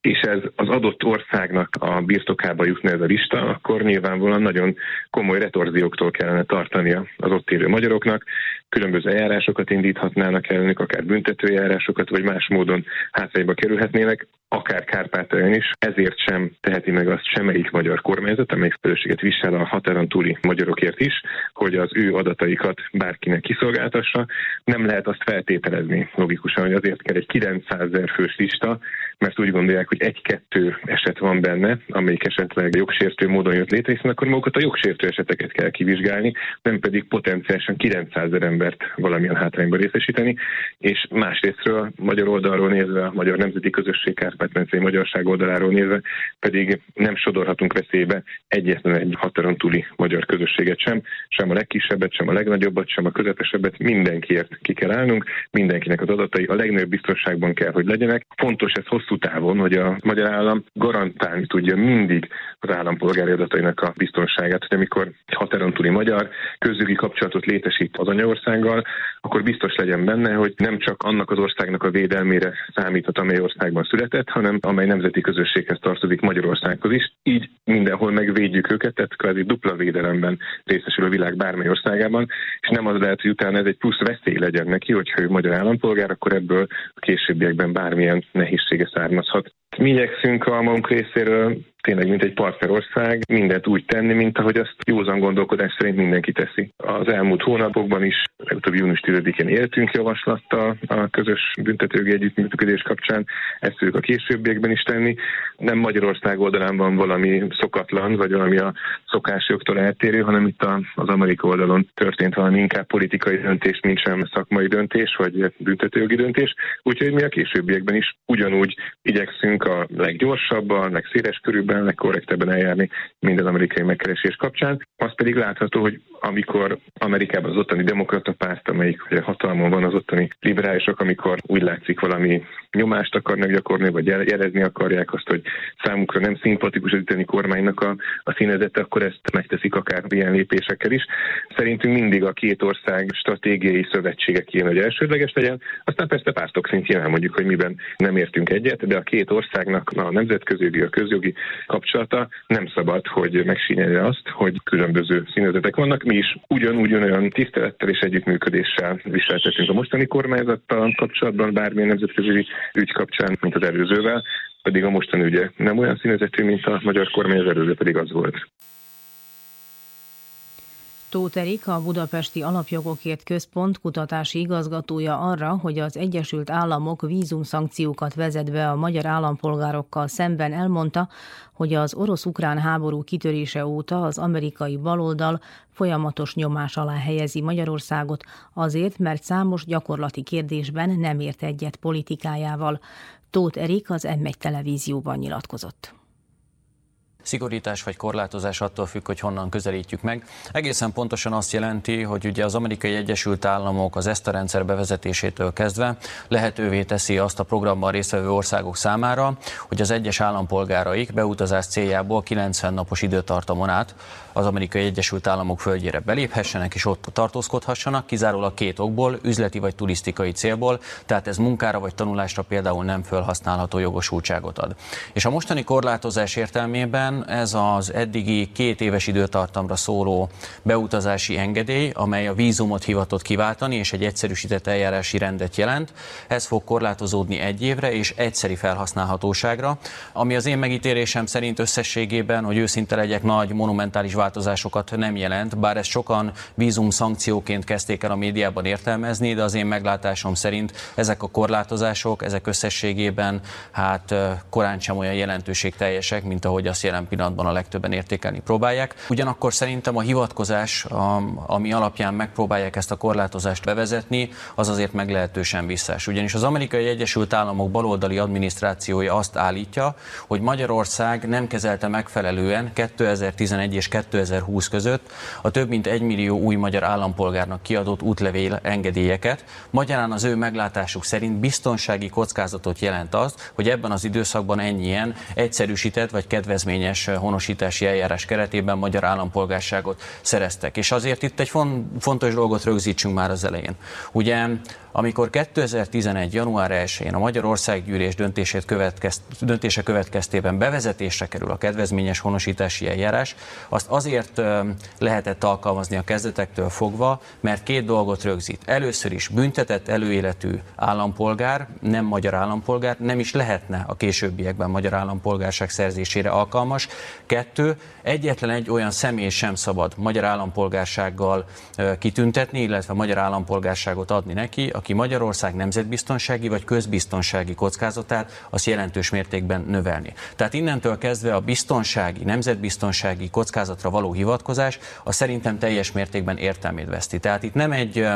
és ez az adott országnak a birtokába jutna ez a lista, akkor nyilvánvalóan nagyon komoly retorzióktól kellene tartania az ott élő magyaroknak, különböző eljárásokat indíthatnának ellenük, akár büntetőjárásokat, vagy más módon hátrányba kerülhetnének, akár Kárpátalján is. Ezért sem teheti meg azt semmelyik magyar kormányzat, amely felelősséget visel a határon túli magyarokért is, hogy az ő adataikat bárkinek kiszolgáltassa. Nem lehet azt feltételezni logikusan, hogy azért kell egy 900 ezer fős lista, mert úgy gondolják, hogy egy-kettő eset van benne, amelyik esetleg jogsértő módon jött létre, hiszen akkor magukat a jogsértő eseteket kell kivizsgálni, nem pedig potenciálisan 900 ezer embert valamilyen hátrányba részesíteni, és másrésztről magyar oldalról nézve, a magyar nemzeti közösség kárpát magyarság oldaláról nézve pedig nem sodorhatunk veszélybe egyetlen egy határon túli magyar közösséget sem, sem a legkisebbet, sem a legnagyobbat, sem a közepesebbet, mindenkiért ki kell állnunk, mindenkinek az adatai a legnagyobb biztonságban kell, hogy legyenek. Fontos ez hosszú távon, hogy a magyar állam garantálni tudja mindig az állampolgári adatainak a biztonságát, hogy amikor határon túli magyar közügyi kapcsolatot létesít az anyaországgal, akkor biztos legyen benne, hogy nem csak annak az országnak a védelmére számíthat, amely országban született, hanem amely nemzeti közösséghez tartozik Magyarországhoz is. Így mindenhol megvédjük őket, tehát kvázi dupla védelemben részesül a világ bármely országában, és nem az lehet, hogy utána ez egy plusz veszély legyen neki, hogyha ő magyar állampolgár, akkor ebből a későbbiekben bármilyen nehézsége származhat. Mi igyekszünk a magunk részéről tényleg, mint egy partnerország, mindent úgy tenni, mint ahogy azt józan gondolkodás szerint mindenki teszi. Az elmúlt hónapokban is, legutóbb június 10-én éltünk javaslattal a közös büntetőgi együttműködés kapcsán, ezt tudjuk a későbbiekben is tenni. Nem Magyarország oldalán van valami szokatlan, vagy valami a szokásjoktól eltérő, hanem itt az Amerika oldalon történt valami inkább politikai döntés, mint sem szakmai döntés, vagy büntetőjogi döntés. Úgyhogy mi a későbbiekben is ugyanúgy igyekszünk a leggyorsabban, legszéles körülben legkorrektebben, eljárni minden amerikai megkeresés kapcsán. Az pedig látható, hogy amikor Amerikában az ottani demokrata párt, amelyik hatalmon van az ottani liberálisok, amikor úgy látszik valami nyomást akarnak gyakorolni, vagy jelezni akarják azt, hogy számukra nem szimpatikus az itteni kormánynak a, a színezete, akkor ezt megteszik akár ilyen lépésekkel is. Szerintünk mindig a két ország stratégiai szövetsége kéne, hogy elsődleges legyen. Aztán persze pártok szintjén elmondjuk, hogy miben nem értünk egyet, de a két országnak a nemzetközi, a közjogi kapcsolata nem szabad, hogy megsínelje azt, hogy különböző színezetek vannak. Mi is ugyanúgy olyan tisztelettel és együttműködéssel viseltetünk a mostani kormányzattal kapcsolatban, bármilyen nemzetközi ügy kapcsán, mint az előzővel, pedig a mostani ügye nem olyan színezetű, mint a magyar kormány, az előző pedig az volt. Tóth Erik, a Budapesti Alapjogokért Központ kutatási igazgatója arra, hogy az Egyesült Államok vízumszankciókat vezet be a magyar állampolgárokkal szemben elmondta, hogy az orosz-ukrán háború kitörése óta az amerikai baloldal folyamatos nyomás alá helyezi Magyarországot azért, mert számos gyakorlati kérdésben nem ért egyet politikájával. Tóth Erik az M1 televízióban nyilatkozott szigorítás vagy korlátozás attól függ, hogy honnan közelítjük meg. Egészen pontosan azt jelenti, hogy ugye az Amerikai Egyesült Államok az ESTA rendszer bevezetésétől kezdve lehetővé teszi azt a programban résztvevő országok számára, hogy az egyes állampolgáraik beutazás céljából 90 napos időtartamon át az Amerikai Egyesült Államok földjére beléphessenek és ott tartózkodhassanak, kizárólag két okból, üzleti vagy turisztikai célból, tehát ez munkára vagy tanulásra például nem felhasználható jogosultságot ad. És a mostani korlátozás értelmében esetben ez az eddigi két éves időtartamra szóló beutazási engedély, amely a vízumot hivatott kiváltani és egy egyszerűsített eljárási rendet jelent, ez fog korlátozódni egy évre és egyszeri felhasználhatóságra, ami az én megítélésem szerint összességében, hogy őszinte legyek, nagy monumentális változásokat nem jelent, bár ezt sokan vízum szankcióként kezdték el a médiában értelmezni, de az én meglátásom szerint ezek a korlátozások, ezek összességében hát korán sem olyan jelentőségteljesek, mint ahogy azt jelent jelen pillanatban a legtöbben értékelni próbálják. Ugyanakkor szerintem a hivatkozás, ami alapján megpróbálják ezt a korlátozást bevezetni, az azért meglehetősen visszás. Ugyanis az Amerikai Egyesült Államok baloldali adminisztrációja azt állítja, hogy Magyarország nem kezelte megfelelően 2011 és 2020 között a több mint egy millió új magyar állampolgárnak kiadott útlevél engedélyeket. Magyarán az ő meglátásuk szerint biztonsági kockázatot jelent az, hogy ebben az időszakban ennyien egyszerűsített vagy kedvezményes törvényes honosítási eljárás keretében magyar állampolgárságot szereztek. És azért itt egy fontos dolgot rögzítsünk már az elején. Ugye amikor 2011. január 1-én a Magyarországgyűlés döntését következ, döntése következtében bevezetésre kerül a kedvezményes honosítási eljárás, azt azért lehetett alkalmazni a kezdetektől fogva, mert két dolgot rögzít. Először is büntetett előéletű állampolgár, nem magyar állampolgár, nem is lehetne a későbbiekben magyar állampolgárság szerzésére alkalmas. Kettő, egyetlen egy olyan személy sem szabad magyar állampolgársággal kitüntetni, illetve magyar állampolgárságot adni neki, aki Magyarország nemzetbiztonsági vagy közbiztonsági kockázatát az jelentős mértékben növelni. Tehát innentől kezdve a biztonsági, nemzetbiztonsági kockázatra való hivatkozás a szerintem teljes mértékben értelmét veszti. Tehát itt nem egy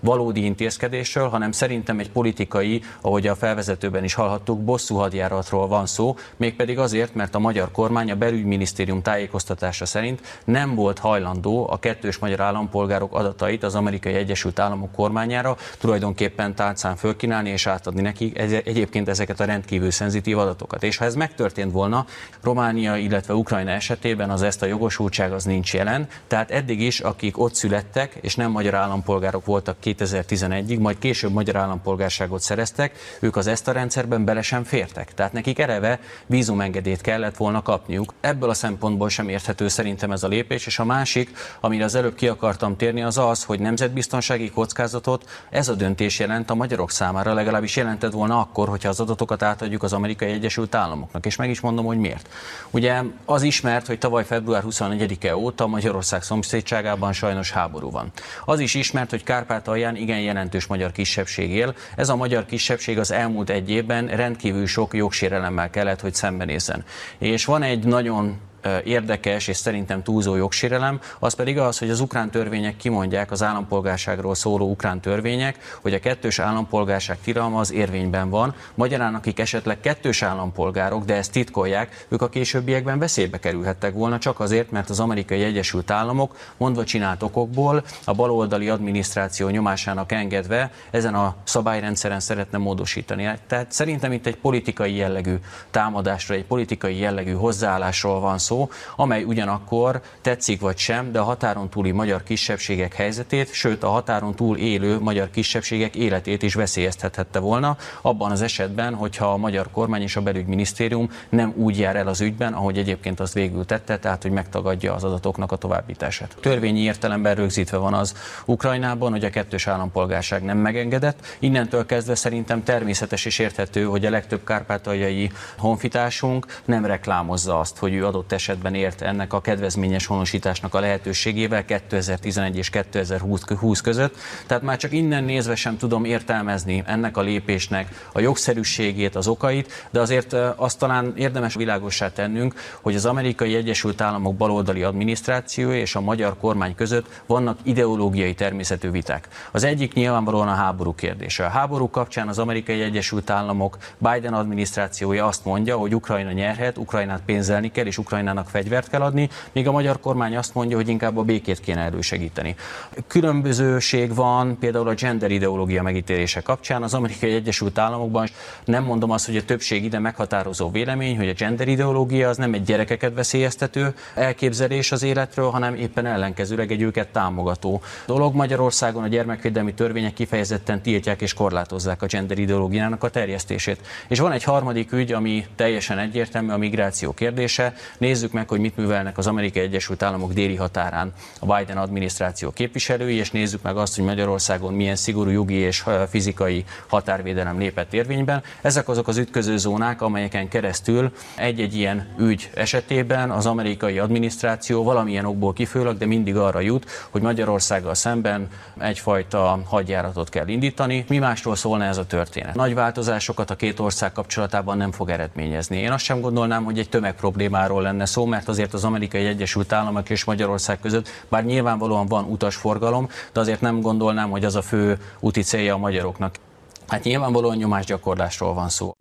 valódi intézkedésről, hanem szerintem egy politikai, ahogy a felvezetőben is hallhattuk, bosszú hadjáratról van szó, mégpedig azért, mert a magyar kormány a belügyminisztérium tájékoztatása szerint nem volt hajlandó a kettős magyar állampolgárok adatait az Amerikai Egyesült Államok kormányára tulajdonképpen tulajdonképpen tálcán fölkínálni és átadni neki egyébként ezeket a rendkívül szenzitív adatokat. És ha ez megtörtént volna, Románia, illetve Ukrajna esetében az ezt a jogosultság az nincs jelen, tehát eddig is, akik ott születtek, és nem magyar állampolgárok voltak 2011-ig, majd később magyar állampolgárságot szereztek, ők az ezt a rendszerben bele sem fértek. Tehát nekik ereve vízumengedélyt kellett volna kapniuk. Ebből a szempontból sem érthető szerintem ez a lépés, és a másik, amire az előbb ki akartam térni, az az, hogy nemzetbiztonsági kockázatot ez a döntés könnyítés jelent a magyarok számára, legalábbis jelentett volna akkor, hogyha az adatokat átadjuk az Amerikai Egyesült Államoknak. És meg is mondom, hogy miért. Ugye az ismert, hogy tavaly február 24-e óta Magyarország szomszédságában sajnos háború van. Az is ismert, hogy Kárpátalján igen jelentős magyar kisebbség él. Ez a magyar kisebbség az elmúlt egy évben rendkívül sok jogsérelemmel kellett, hogy szembenézzen. És van egy nagyon érdekes és szerintem túlzó jogsérelem, az pedig az, hogy az ukrán törvények kimondják az állampolgárságról szóló ukrán törvények, hogy a kettős állampolgárság tilalma az érvényben van. Magyarán, akik esetleg kettős állampolgárok, de ezt titkolják, ők a későbbiekben veszélybe kerülhettek volna, csak azért, mert az amerikai Egyesült Államok mondva csinált okokból a baloldali adminisztráció nyomásának engedve ezen a szabályrendszeren szeretne módosítani. Tehát szerintem itt egy politikai jellegű támadásra, egy politikai jellegű hozzáállásról van szó, szó, amely ugyanakkor tetszik vagy sem, de a határon túli magyar kisebbségek helyzetét, sőt a határon túl élő magyar kisebbségek életét is veszélyeztethette volna, abban az esetben, hogyha a magyar kormány és a belügyminisztérium nem úgy jár el az ügyben, ahogy egyébként azt végül tette, tehát hogy megtagadja az adatoknak a továbbítását. Törvényi értelemben rögzítve van az Ukrajnában, hogy a kettős állampolgárság nem megengedett. Innentől kezdve szerintem természetes és érthető, hogy a legtöbb kárpátaljai honfitársunk nem reklámozza azt, hogy ő adott esetben ért ennek a kedvezményes honosításnak a lehetőségével 2011 és 2020 között. Tehát már csak innen nézve sem tudom értelmezni ennek a lépésnek a jogszerűségét, az okait, de azért azt talán érdemes világossá tennünk, hogy az amerikai Egyesült Államok baloldali adminisztrációja és a magyar kormány között vannak ideológiai természetű viták. Az egyik nyilvánvalóan a háború kérdése. A háború kapcsán az amerikai Egyesült Államok Biden adminisztrációja azt mondja, hogy Ukrajna nyerhet, Ukrajnát pénzelni kell, és Ukrajna Ukrajnának fegyvert kell adni, míg a magyar kormány azt mondja, hogy inkább a békét kéne elősegíteni. Különbözőség van például a gender ideológia megítélése kapcsán. Az Amerikai Egyesült Államokban nem mondom azt, hogy a többség ide meghatározó vélemény, hogy a gender ideológia az nem egy gyerekeket veszélyeztető elképzelés az életről, hanem éppen ellenkezőleg egy őket támogató dolog. Magyarországon a gyermekvédelmi törvények kifejezetten tiltják és korlátozzák a gender ideológiának a terjesztését. És van egy harmadik ügy, ami teljesen egyértelmű, a migráció kérdése. Nézzük meg, hogy mit művelnek az Amerikai Egyesült Államok déli határán a Biden adminisztráció képviselői, és nézzük meg azt, hogy Magyarországon milyen szigorú jogi és fizikai határvédelem lépett érvényben. Ezek azok az ütköző zónák, amelyeken keresztül egy-egy ilyen ügy esetében az amerikai adminisztráció valamilyen okból kifőleg, de mindig arra jut, hogy Magyarországgal szemben egyfajta hadjáratot kell indítani. Mi másról szólna ez a történet? Nagy változásokat a két ország kapcsolatában nem fog eredményezni. Én azt sem gondolnám, hogy egy tömeg problémáról lenne szó, mert azért az amerikai Egyesült Államok és Magyarország között, bár nyilvánvalóan van utasforgalom, de azért nem gondolnám, hogy az a fő úti célja a magyaroknak. Hát nyilvánvalóan nyomásgyakorlásról van szó.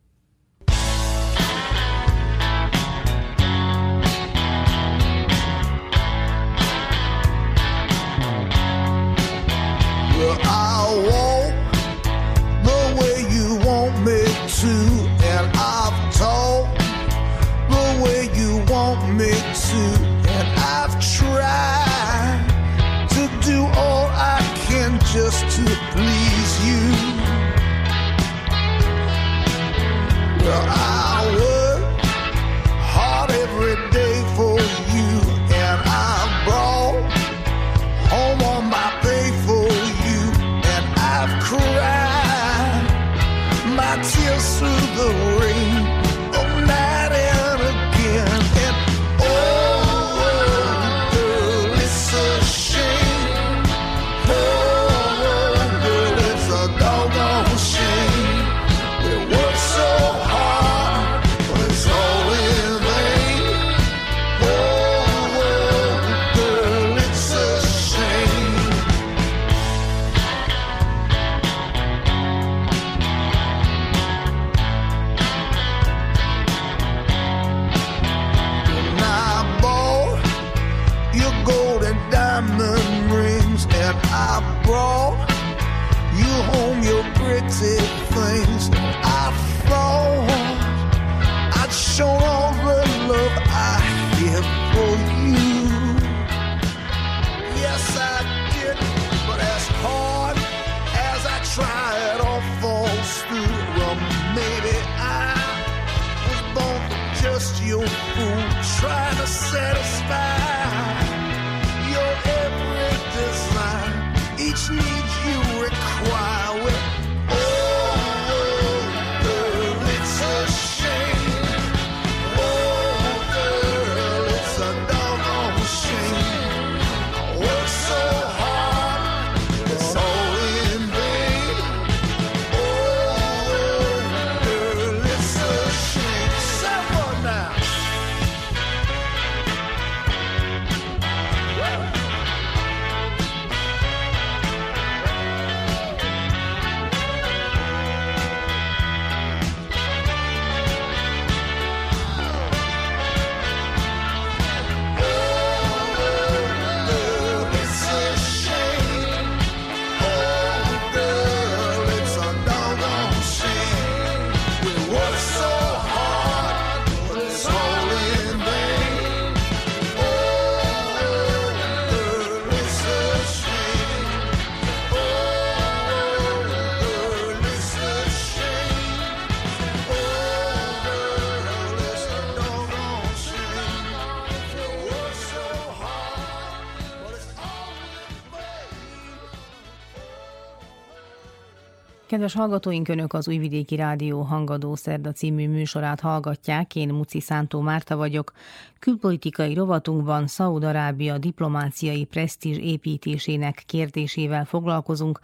Kedves hallgatóink, Önök az Újvidéki Rádió Hangadó Szerda című műsorát hallgatják. Én Muci Szántó Márta vagyok. Külpolitikai rovatunkban Szaúd-Arábia diplomáciai presztízs építésének kérdésével foglalkozunk.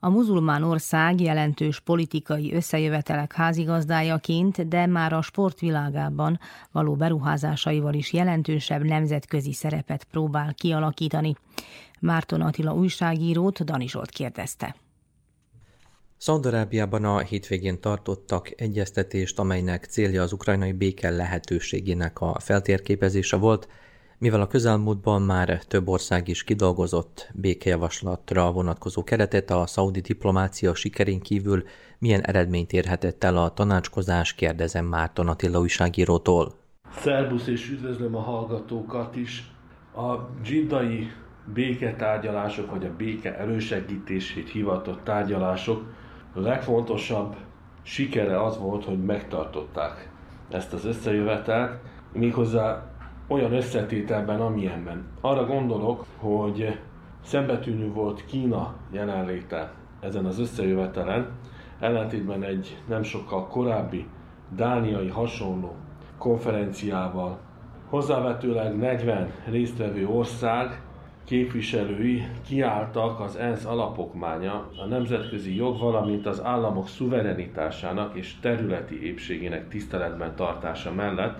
A muzulmán ország jelentős politikai összejövetelek házigazdájaként, de már a sportvilágában való beruházásaival is jelentősebb nemzetközi szerepet próbál kialakítani. Márton Attila újságírót Danisolt kérdezte. Szaudarábiában a hétvégén tartottak egyeztetést, amelynek célja az ukrajnai béke lehetőségének a feltérképezése volt, mivel a közelmúltban már több ország is kidolgozott békejavaslatra vonatkozó keretet, a szaudi diplomácia sikerén kívül milyen eredményt érhetett el a tanácskozás, kérdezem Márton Attila újságírótól. Szerbusz és üdvözlöm a hallgatókat is. A dzsidai béketárgyalások, vagy a béke elősegítését hivatott tárgyalások legfontosabb sikere az volt, hogy megtartották ezt az összejövetelt, méghozzá olyan összetételben, amilyenben. Arra gondolok, hogy szembetűnő volt Kína jelenléte ezen az összejövetelen, ellentétben egy nem sokkal korábbi dániai hasonló konferenciával. Hozzávetőleg 40 résztvevő ország képviselői kiálltak az ENSZ alapokmánya, a nemzetközi jog, valamint az államok szuverenitásának és területi épségének tiszteletben tartása mellett.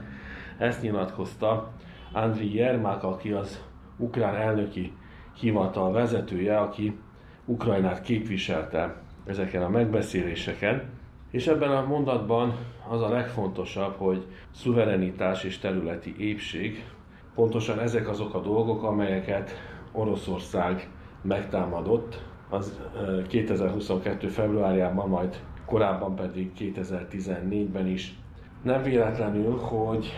Ezt nyilatkozta Andriy Jermák, aki az ukrán elnöki hivatal vezetője, aki Ukrajnát képviselte ezeken a megbeszéléseken. És ebben a mondatban az a legfontosabb, hogy szuverenitás és területi épség, pontosan ezek azok a dolgok, amelyeket Oroszország megtámadott, az 2022. februárjában, majd korábban pedig 2014-ben is. Nem véletlenül, hogy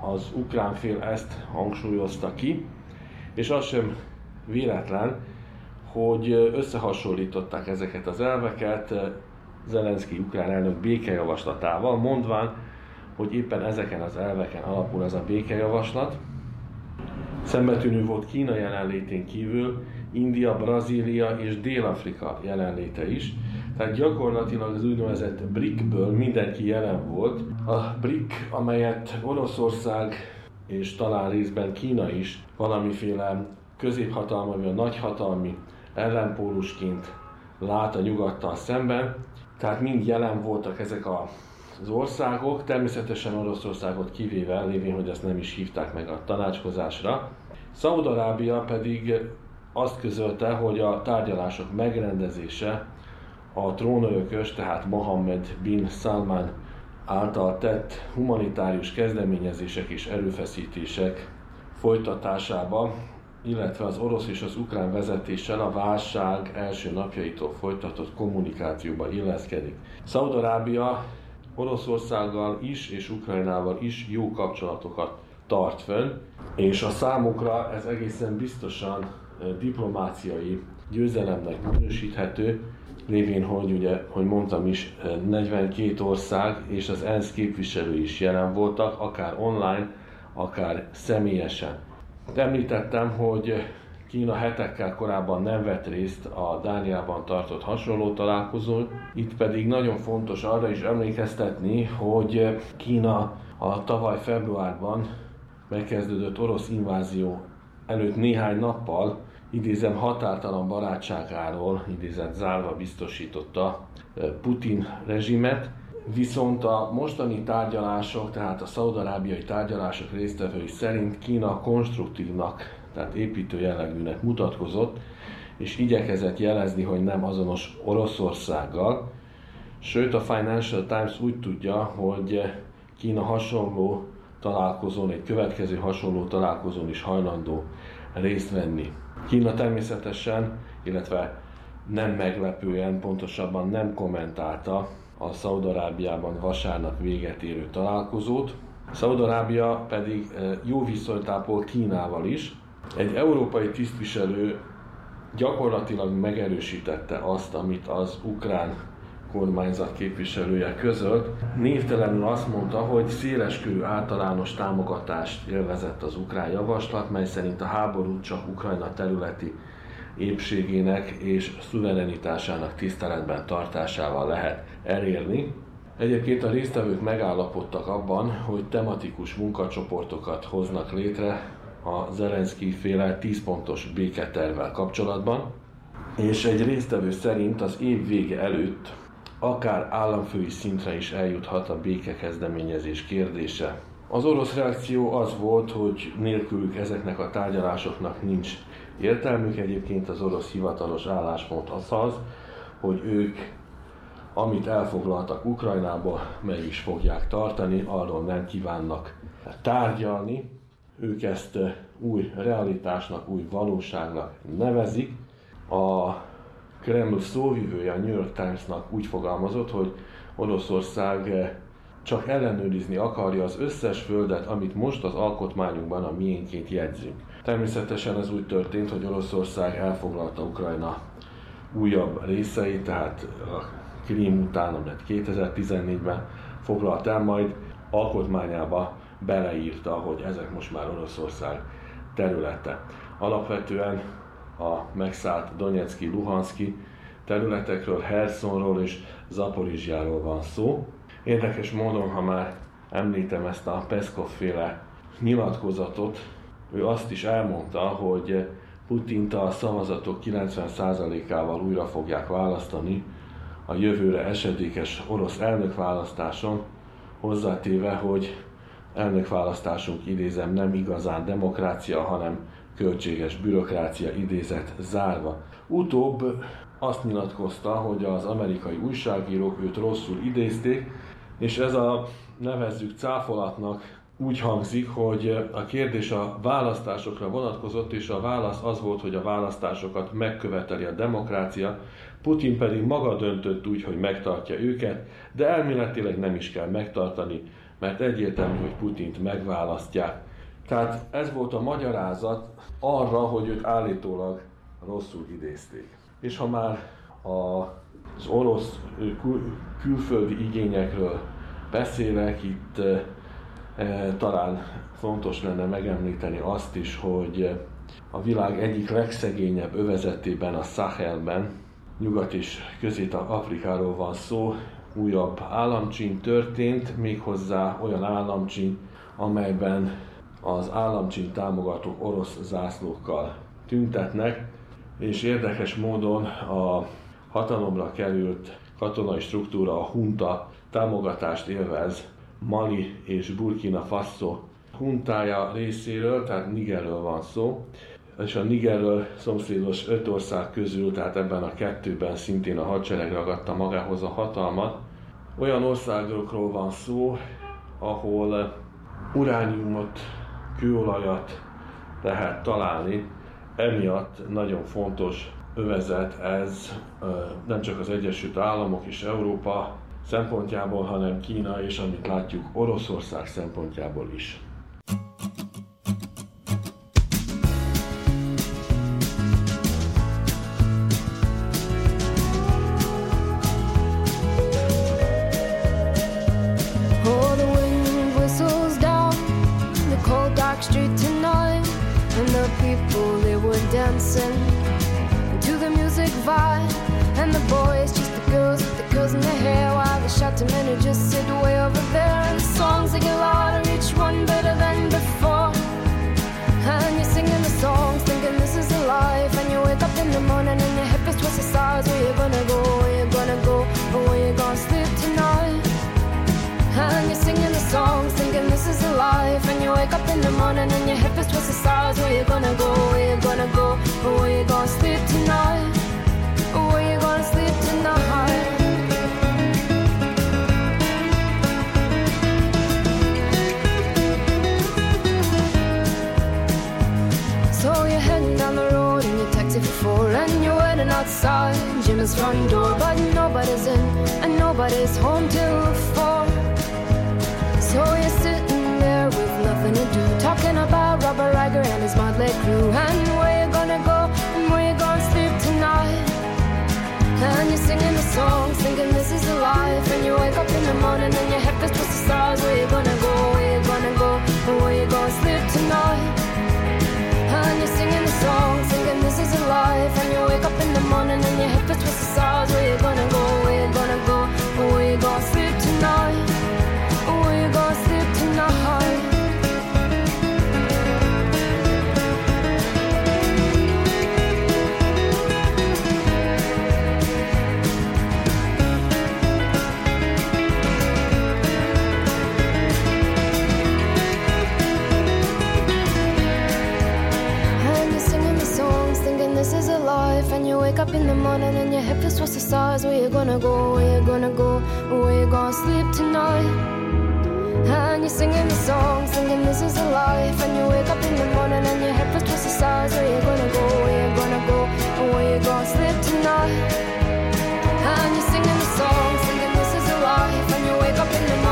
az ukrán fél ezt hangsúlyozta ki, és az sem véletlen, hogy összehasonlították ezeket az elveket Zelenszky ukrán elnök békejavaslatával, mondván, hogy éppen ezeken az elveken alapul ez a békejavaslat, Szembetűnő volt Kína jelenlétén kívül India, Brazília és Dél-Afrika jelenléte is, tehát gyakorlatilag az úgynevezett BRIC-ből mindenki jelen volt. A BRIC, amelyet Oroszország és talán részben Kína is valamiféle középhatalmi vagy nagyhatalmi ellenpólusként lát a nyugattal szemben, tehát mind jelen voltak ezek a az országok, természetesen Oroszországot kivéve, lévén, hogy ezt nem is hívták meg a tanácskozásra. Szaudarábia pedig azt közölte, hogy a tárgyalások megrendezése a trónörökös, tehát Mohammed bin Salman által tett humanitárius kezdeményezések és erőfeszítések folytatásába, illetve az orosz és az ukrán vezetéssel a válság első napjaitól folytatott kommunikációba illeszkedik. Szaudarábia Oroszországgal is és Ukrajnával is jó kapcsolatokat tart fönn, és a számukra ez egészen biztosan diplomáciai győzelemnek minősíthető, lévén, hogy ugye, hogy mondtam is, 42 ország és az ENSZ képviselői is jelen voltak, akár online, akár személyesen. Említettem, hogy Kína hetekkel korábban nem vett részt a Dániában tartott hasonló találkozón, itt pedig nagyon fontos arra is emlékeztetni, hogy Kína a tavaly februárban megkezdődött orosz invázió előtt néhány nappal idézem határtalan barátságáról, idézett zárva biztosította Putin rezsimet, Viszont a mostani tárgyalások, tehát a szaudarábiai tárgyalások résztvevői szerint Kína konstruktívnak tehát építő jellegűnek mutatkozott, és igyekezett jelezni, hogy nem azonos Oroszországgal. Sőt, a Financial Times úgy tudja, hogy Kína hasonló találkozón, egy következő hasonló találkozón is hajlandó részt venni. Kína természetesen, illetve nem meglepően, pontosabban nem kommentálta a Szaudarábiában vasárnap véget érő találkozót. Szaudarábia pedig eh, jó viszonyt ápol Kínával is, egy európai tisztviselő gyakorlatilag megerősítette azt, amit az ukrán kormányzat képviselője között. Névtelenül azt mondta, hogy széleskörű általános támogatást élvezett az ukrán javaslat, mely szerint a háborút csak Ukrajna területi épségének és szuverenitásának tiszteletben tartásával lehet elérni. Egyébként a résztvevők megállapodtak abban, hogy tematikus munkacsoportokat hoznak létre a Zelenszky féle 10 pontos béketervel kapcsolatban, és egy résztvevő szerint az év vége előtt akár államfői szintre is eljuthat a békekezdeményezés kérdése. Az orosz reakció az volt, hogy nélkülük ezeknek a tárgyalásoknak nincs értelmük. Egyébként az orosz hivatalos álláspont az az, hogy ők amit elfoglaltak Ukrajnába, meg is fogják tartani, arról nem kívánnak tárgyalni. Ők ezt új realitásnak, új valóságnak nevezik. A Kreml szóvivője a New York Timesnak úgy fogalmazott, hogy Oroszország csak ellenőrizni akarja az összes földet, amit most az alkotmányunkban a miénként jegyzünk. Természetesen ez úgy történt, hogy Oroszország elfoglalta Ukrajna újabb részeit, tehát a Krím után, amit 2014-ben foglalt el, majd alkotmányába beleírta, hogy ezek most már Oroszország területe. Alapvetően a megszállt Donetszki, Luhanszki területekről, Hersonról és Zaporizsjáról van szó. Érdekes módon, ha már említem ezt a Peszkov féle nyilatkozatot, ő azt is elmondta, hogy Putint a szavazatok 90%-ával újra fogják választani a jövőre esedékes orosz elnökválasztáson, hozzátéve, hogy elnökválasztásunk idézem nem igazán demokrácia, hanem költséges bürokrácia idézet zárva. Utóbb azt nyilatkozta, hogy az amerikai újságírók őt rosszul idézték, és ez a nevezzük cáfolatnak úgy hangzik, hogy a kérdés a választásokra vonatkozott, és a válasz az volt, hogy a választásokat megköveteli a demokrácia, Putin pedig maga döntött úgy, hogy megtartja őket, de elméletileg nem is kell megtartani, mert egyértelmű, hogy Putint megválasztják. Tehát ez volt a magyarázat arra, hogy őt állítólag rosszul idézték. És ha már az orosz kül- külföldi igényekről beszélek, itt E, talán fontos lenne megemlíteni azt is, hogy a világ egyik legszegényebb övezetében, a Sahelben, Nyugat és Közép-Afrikáról van szó, újabb államcsin történt, méghozzá olyan államcsin, amelyben az államcsin támogatók orosz zászlókkal tüntetnek, és érdekes módon a hatalomra került katonai struktúra, a hunta támogatást élvez Mali és Burkina Faso huntája részéről, tehát Nigerről van szó, és a Nigerről szomszédos öt ország közül, tehát ebben a kettőben szintén a hadsereg ragadta magához a hatalmat. Olyan országokról van szó, ahol urániumot, kőolajat lehet találni, emiatt nagyon fontos övezet ez nem csak az Egyesült Államok és Európa, szempontjából, hanem Kína és amit látjuk Oroszország szempontjából is. dancing to the music vibe. And the boys, just the girls with the curls in their hair, while the shot to men just sit way over there. And the songs they get louder, each one better than before. And you're singing the songs, thinking this is a life. And you wake up in the morning and your hip is twisted sides. Where you gonna go? Where you gonna go? Or where you gonna sleep tonight? And you're singing the songs is alive. And you wake up in the morning and your hip is the sides Where you gonna go, where you gonna go? Or where you gonna sleep tonight? Where you gonna sleep tonight? So you're heading down the road in your taxi for four. And you're waiting outside. Jim's front door But nobody's in. And nobody's home till four. thinking about Robert Riker and his motley crew. And where you gonna go and where you gonna sleep tonight? And you're singing the song, thinking this is a life. And you wake up in the morning and your head feels towards the stars. Where you gonna go, where you gonna go, and where you gonna sleep tonight? And you're singing the song, thinking this is a life. And you wake up in the morning and your head feels towards the stars. Where you gonna go, where you gonna go, and where you gonna sleep tonight? And your head feels towards the stars. Where you're gonna go, where you're gonna go, where you're gonna sleep tonight. And you're singing the song, singing this is a life. And you wake up in the morning and your head feels towards the stars. Where you gonna go? Where you gonna go? Where you gonna sleep tonight? And you're singing the song, singing this is a life. And you wake up in the morning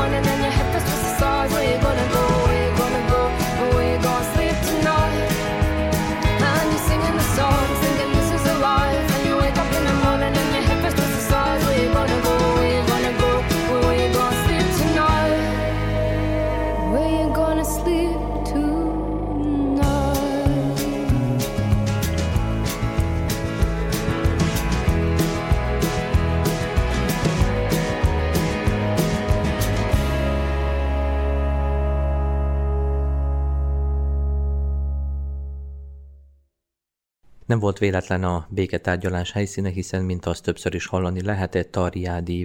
Nem volt véletlen a béketárgyalás helyszíne, hiszen, mint azt többször is hallani lehetett, a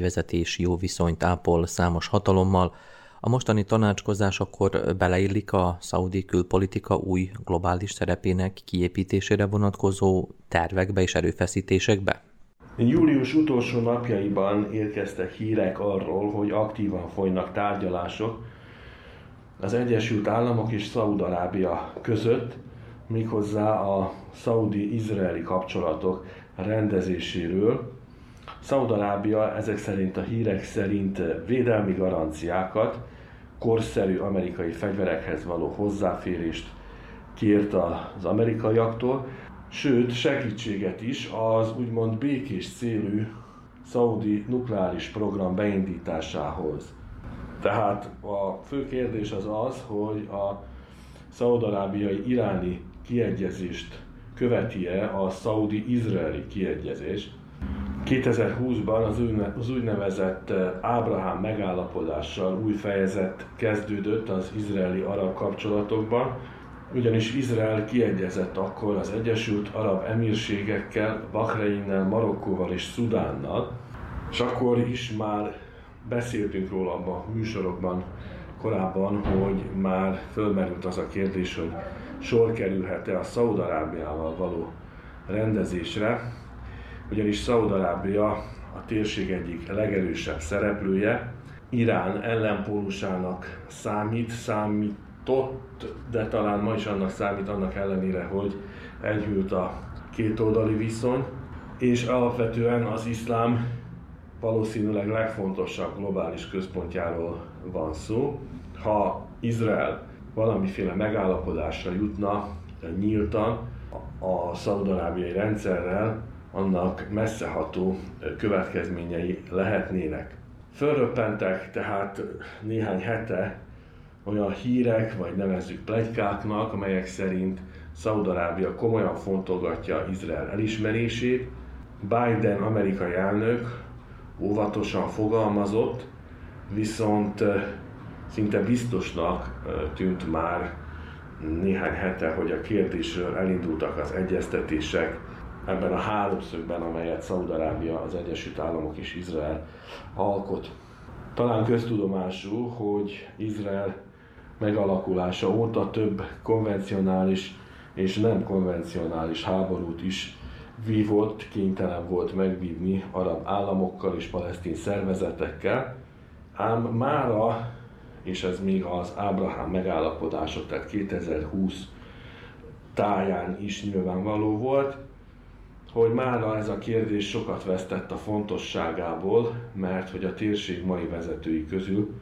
vezetés jó viszonyt ápol számos hatalommal. A mostani tanácskozás akkor beleillik a szaudi külpolitika új globális szerepének kiépítésére vonatkozó tervekbe és erőfeszítésekbe? Július utolsó napjaiban érkeztek hírek arról, hogy aktívan folynak tárgyalások az Egyesült Államok és Szaúd-Arábia között, méghozzá a szaudi-izraeli kapcsolatok rendezéséről. Szaúd-Arábia ezek szerint a hírek szerint védelmi garanciákat, korszerű amerikai fegyverekhez való hozzáférést kért az amerikaiaktól, sőt segítséget is az úgymond békés célú szaudi nukleáris program beindításához. Tehát a fő kérdés az az, hogy a szaudarábiai iráni kiegyezést követi-e a szaudi-izraeli kiegyezés. 2020-ban az, az úgynevezett Ábrahám megállapodással új fejezet kezdődött az izraeli-arab kapcsolatokban, ugyanis Izrael kiegyezett akkor az Egyesült Arab Emírségekkel, Bahreinnel, Marokkóval és Szudánnal, és akkor is már beszéltünk róla abban a műsorokban korábban, hogy már fölmerült az a kérdés, hogy sor kerülhet-e a Szaudarábiával való rendezésre, ugyanis Szaudarábia a térség egyik legerősebb szereplője, Irán ellenpólusának számít, számított, de talán ma is annak számít, annak ellenére, hogy enyhült a kétoldali viszony, és alapvetően az iszlám valószínűleg legfontosabb globális központjáról van szó. Ha Izrael valamiféle megállapodásra jutna nyíltan a szaudarábiai rendszerrel, annak messzeható következményei lehetnének. Fölröppentek tehát néhány hete olyan hírek, vagy nevezzük plegykáknak, amelyek szerint Szaudarábia komolyan fontolgatja Izrael elismerését. Biden amerikai elnök óvatosan fogalmazott, viszont szinte biztosnak tűnt már néhány hete, hogy a kérdésről elindultak az egyeztetések ebben a háromszögben, amelyet Szaudarábia, az Egyesült Államok és Izrael alkot. Talán köztudomású, hogy Izrael megalakulása óta több konvencionális és nem konvencionális háborút is vívott, kénytelen volt megvívni arab államokkal és palesztin szervezetekkel, ám mára, és ez még az Ábrahám megállapodások, tehát 2020 táján is nyilvánvaló volt, hogy mára ez a kérdés sokat vesztett a fontosságából, mert hogy a térség mai vezetői közül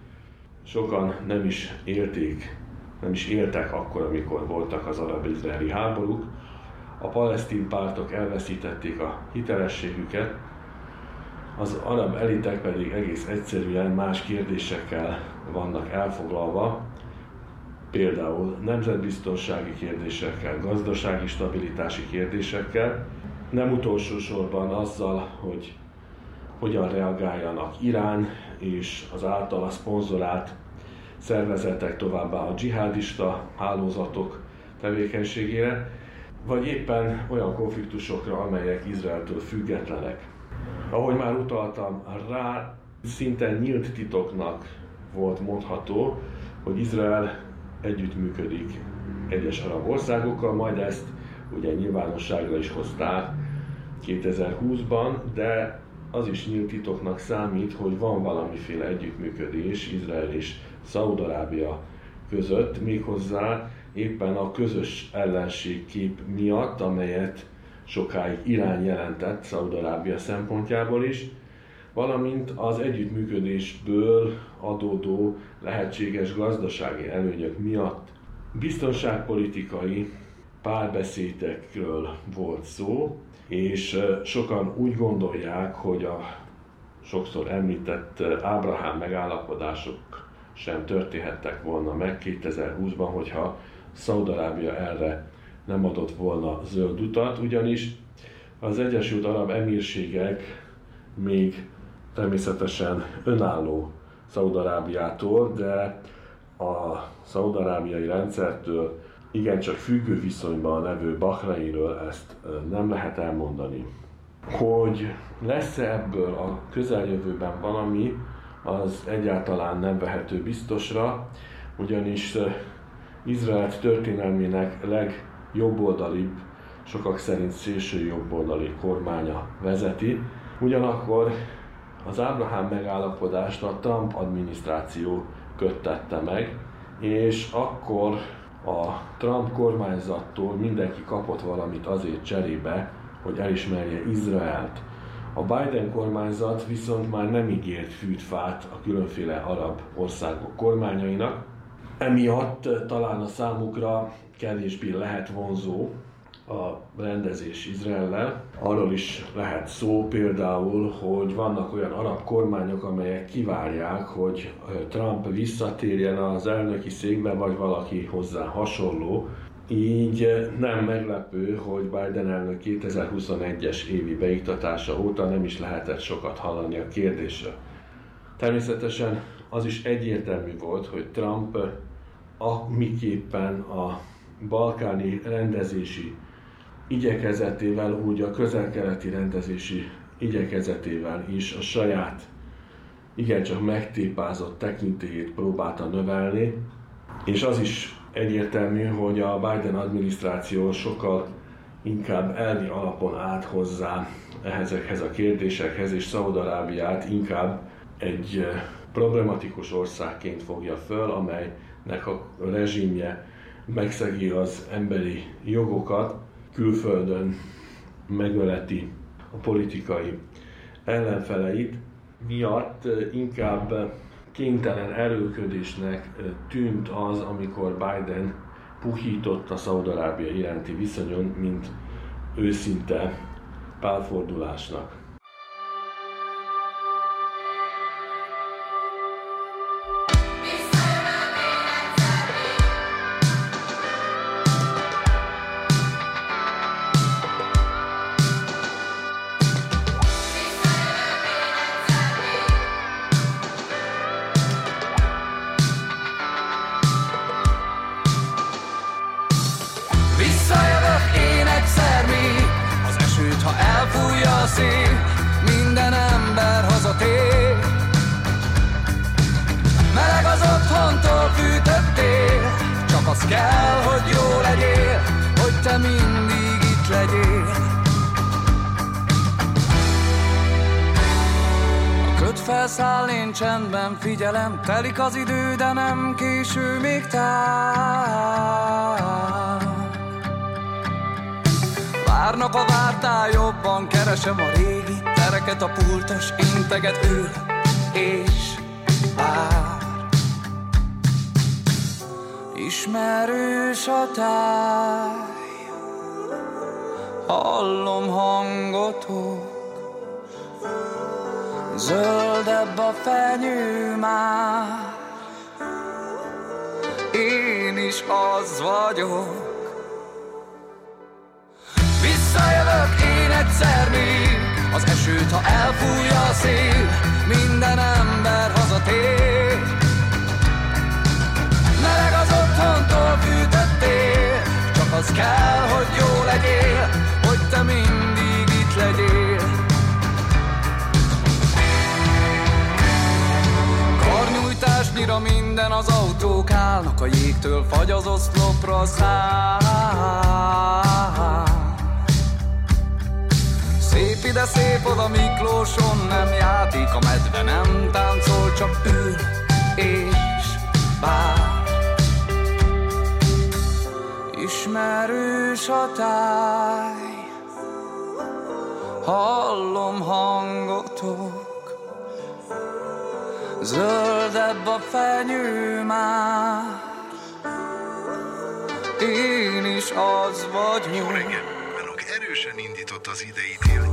sokan nem is élték, nem is éltek akkor, amikor voltak az arab-izraeli háborúk, a palesztin pártok elveszítették a hitelességüket, az arab elitek pedig egész egyszerűen más kérdésekkel vannak elfoglalva, például nemzetbiztonsági kérdésekkel, gazdasági stabilitási kérdésekkel, nem utolsó sorban azzal, hogy hogyan reagáljanak Irán és az általa szponzorált szervezetek továbbá a dzsihádista hálózatok tevékenységére, vagy éppen olyan konfliktusokra, amelyek Izraeltől függetlenek. Ahogy már utaltam rá, szinte nyílt titoknak volt mondható, hogy Izrael együttműködik egyes arab országokkal, majd ezt ugye nyilvánosságra is hozták 2020-ban, de az is nyílt titoknak számít, hogy van valamiféle együttműködés Izrael és Szaudarábia között, méghozzá éppen a közös ellenségkép miatt, amelyet sokáig Irán jelentett Szaudarábia szempontjából is, valamint az együttműködésből adódó lehetséges gazdasági előnyök miatt biztonságpolitikai párbeszédekről volt szó, és sokan úgy gondolják, hogy a sokszor említett Ábrahám megállapodások sem történhettek volna meg 2020-ban, hogyha Szaudarábia erre nem adott volna zöld utat, ugyanis az Egyesült Arab Emírségek még természetesen önálló Szaudarábiától, de a szaudarábiai rendszertől igencsak függő viszonyban levő Bahreinről ezt nem lehet elmondani. Hogy lesz-e ebből a közeljövőben valami, az egyáltalán nem vehető biztosra, ugyanis Izrael történelmének legjobboldalibb, sokak szerint szélső jobboldali kormánya vezeti. Ugyanakkor az Ábrahám megállapodást a Trump adminisztráció köttette meg, és akkor a Trump kormányzattól mindenki kapott valamit azért cserébe, hogy elismerje Izraelt. A Biden kormányzat viszont már nem ígért fűtfát a különféle arab országok kormányainak, emiatt talán a számukra kevésbé lehet vonzó a rendezés Izraellel. Arról is lehet szó például, hogy vannak olyan arab kormányok, amelyek kivárják, hogy Trump visszatérjen az elnöki székbe, vagy valaki hozzá hasonló. Így nem meglepő, hogy Biden elnök 2021-es évi beiktatása óta nem is lehetett sokat hallani a kérdésről. Természetesen az is egyértelmű volt, hogy Trump a miképpen a balkáni rendezési igyekezetével, úgy a közelkeleti rendezési igyekezetével is a saját igencsak megtépázott tekintélyét próbálta növelni, és az is egyértelmű, hogy a Biden adminisztráció sokkal inkább elvi alapon állt hozzá ezekhez a kérdésekhez, és Szaudarábiát inkább egy eh, problematikus országként fogja föl, amelynek a rezsimje megszegi az emberi jogokat, külföldön megöleti a politikai ellenfeleit, miatt inkább kénytelen erőködésnek tűnt az, amikor Biden puhította Szaudarábia iránti viszonyon, mint őszinte pálfordulásnak. Csendben figyelem, telik az idő, de nem késő még tár. Várnak a vártál jobban, keresem a régi tereket, a pultos integet ül és vár. Ismerős a táj, hallom hangotok, Zöldebb a fenyő már Én is az vagyok. Visszajövök én egyszer még. Az esőt, ha elfújja a szél Minden ember hazatér. Meleg az otthontól fűtöttél Csak az kell, hogy jó legyél te mindig itt legyél. Karnyújtásnyira minden az autók állnak A jégtől fagy az oszlopra száll. Szép ide, szép oda Miklóson, nem játék a medve, nem táncol, csak ül és vár. Ismerős a táj, hallom hangotok, Zöldebb a fenyő már Én is az vagyok. Jó reggel! Erősen indított az idei tél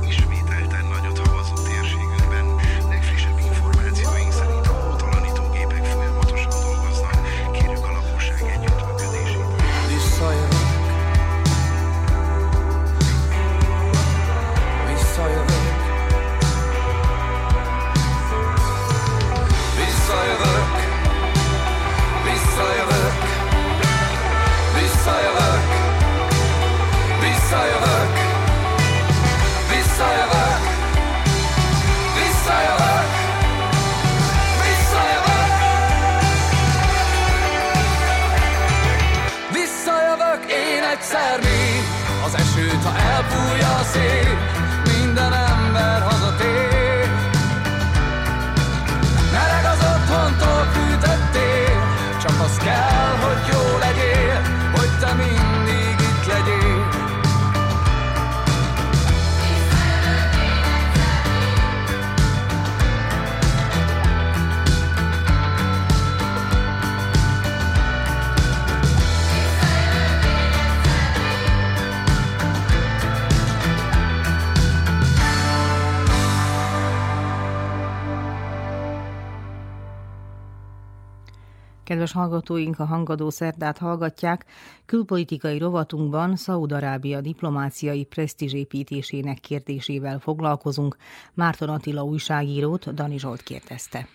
Kedves hallgatóink, a Hangadó Szerdát hallgatják. Külpolitikai rovatunkban Szaúd-Arábia diplomáciai presztízsépítésének kérdésével foglalkozunk. Márton Attila újságírót Dani Zsolt kérdezte.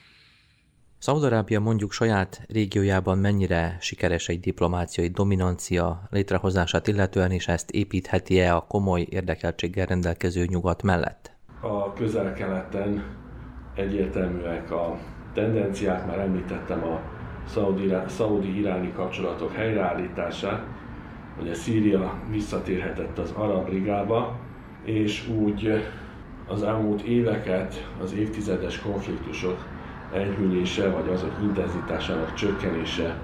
Szaudarábia mondjuk saját régiójában mennyire sikeres egy diplomáciai dominancia létrehozását illetően, és ezt építheti-e a komoly érdekeltséggel rendelkező nyugat mellett? A közel-keleten egyértelműek a tendenciák, már említettem a szaudi-iráni kapcsolatok helyreállítását, a Szíria visszatérhetett az Arab Ligába, és úgy az elmúlt éveket az évtizedes konfliktusok enyhülése, vagy azok intenzitásának csökkenése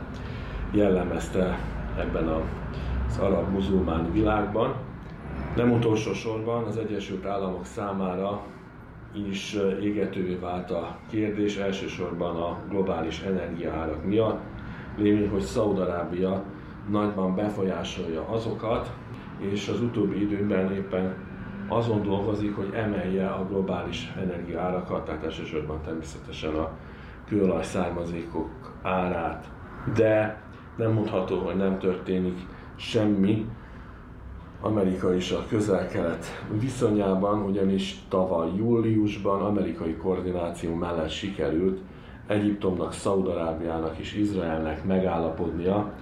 jellemezte ebben az arab-muzulmán világban. Nem utolsó sorban az Egyesült Államok számára is égetővé vált a kérdés, elsősorban a globális energiaárak miatt, lévén, hogy Szaudarábia nagyban befolyásolja azokat, és az utóbbi időben éppen azon dolgozik, hogy emelje a globális energiaárakat, tehát elsősorban természetesen a kőolaj származékok árát. De nem mondható, hogy nem történik semmi Amerika és a közel-kelet viszonyában, ugyanis tavaly júliusban amerikai koordináció mellett sikerült Egyiptomnak, Szaudarábiának és Izraelnek megállapodnia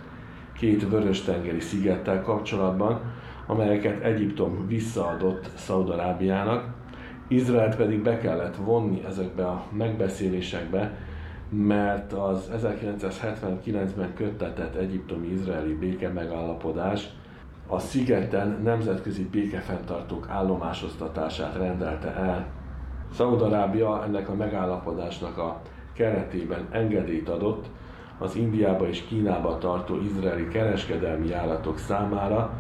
két vörös-tengeri szigettel kapcsolatban, amelyeket Egyiptom visszaadott Szaudarábiának, Izraelt pedig be kellett vonni ezekbe a megbeszélésekbe, mert az 1979-ben köttetett egyiptomi-izraeli béke megállapodás a szigeten nemzetközi békefenntartók állomásoztatását rendelte el. Szaudarábia ennek a megállapodásnak a keretében engedélyt adott az Indiába és Kínába tartó izraeli kereskedelmi járatok számára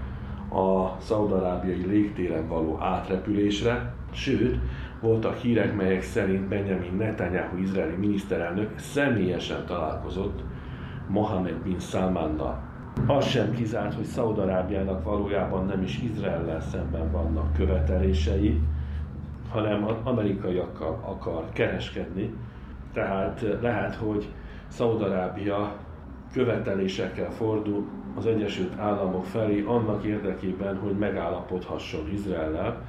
a szaudarábiai légtéren való átrepülésre, sőt, voltak hírek, melyek szerint Benjamin Netanyahu izraeli miniszterelnök személyesen találkozott Mohammed bin Salmannal. Az sem kizárt, hogy Szaudarábiának valójában nem is Izraellel szemben vannak követelései, hanem amerikaiakkal akar kereskedni. Tehát lehet, hogy Szaudarábia követelésekkel fordul az Egyesült Államok felé annak érdekében, hogy megállapodhasson Izraellel,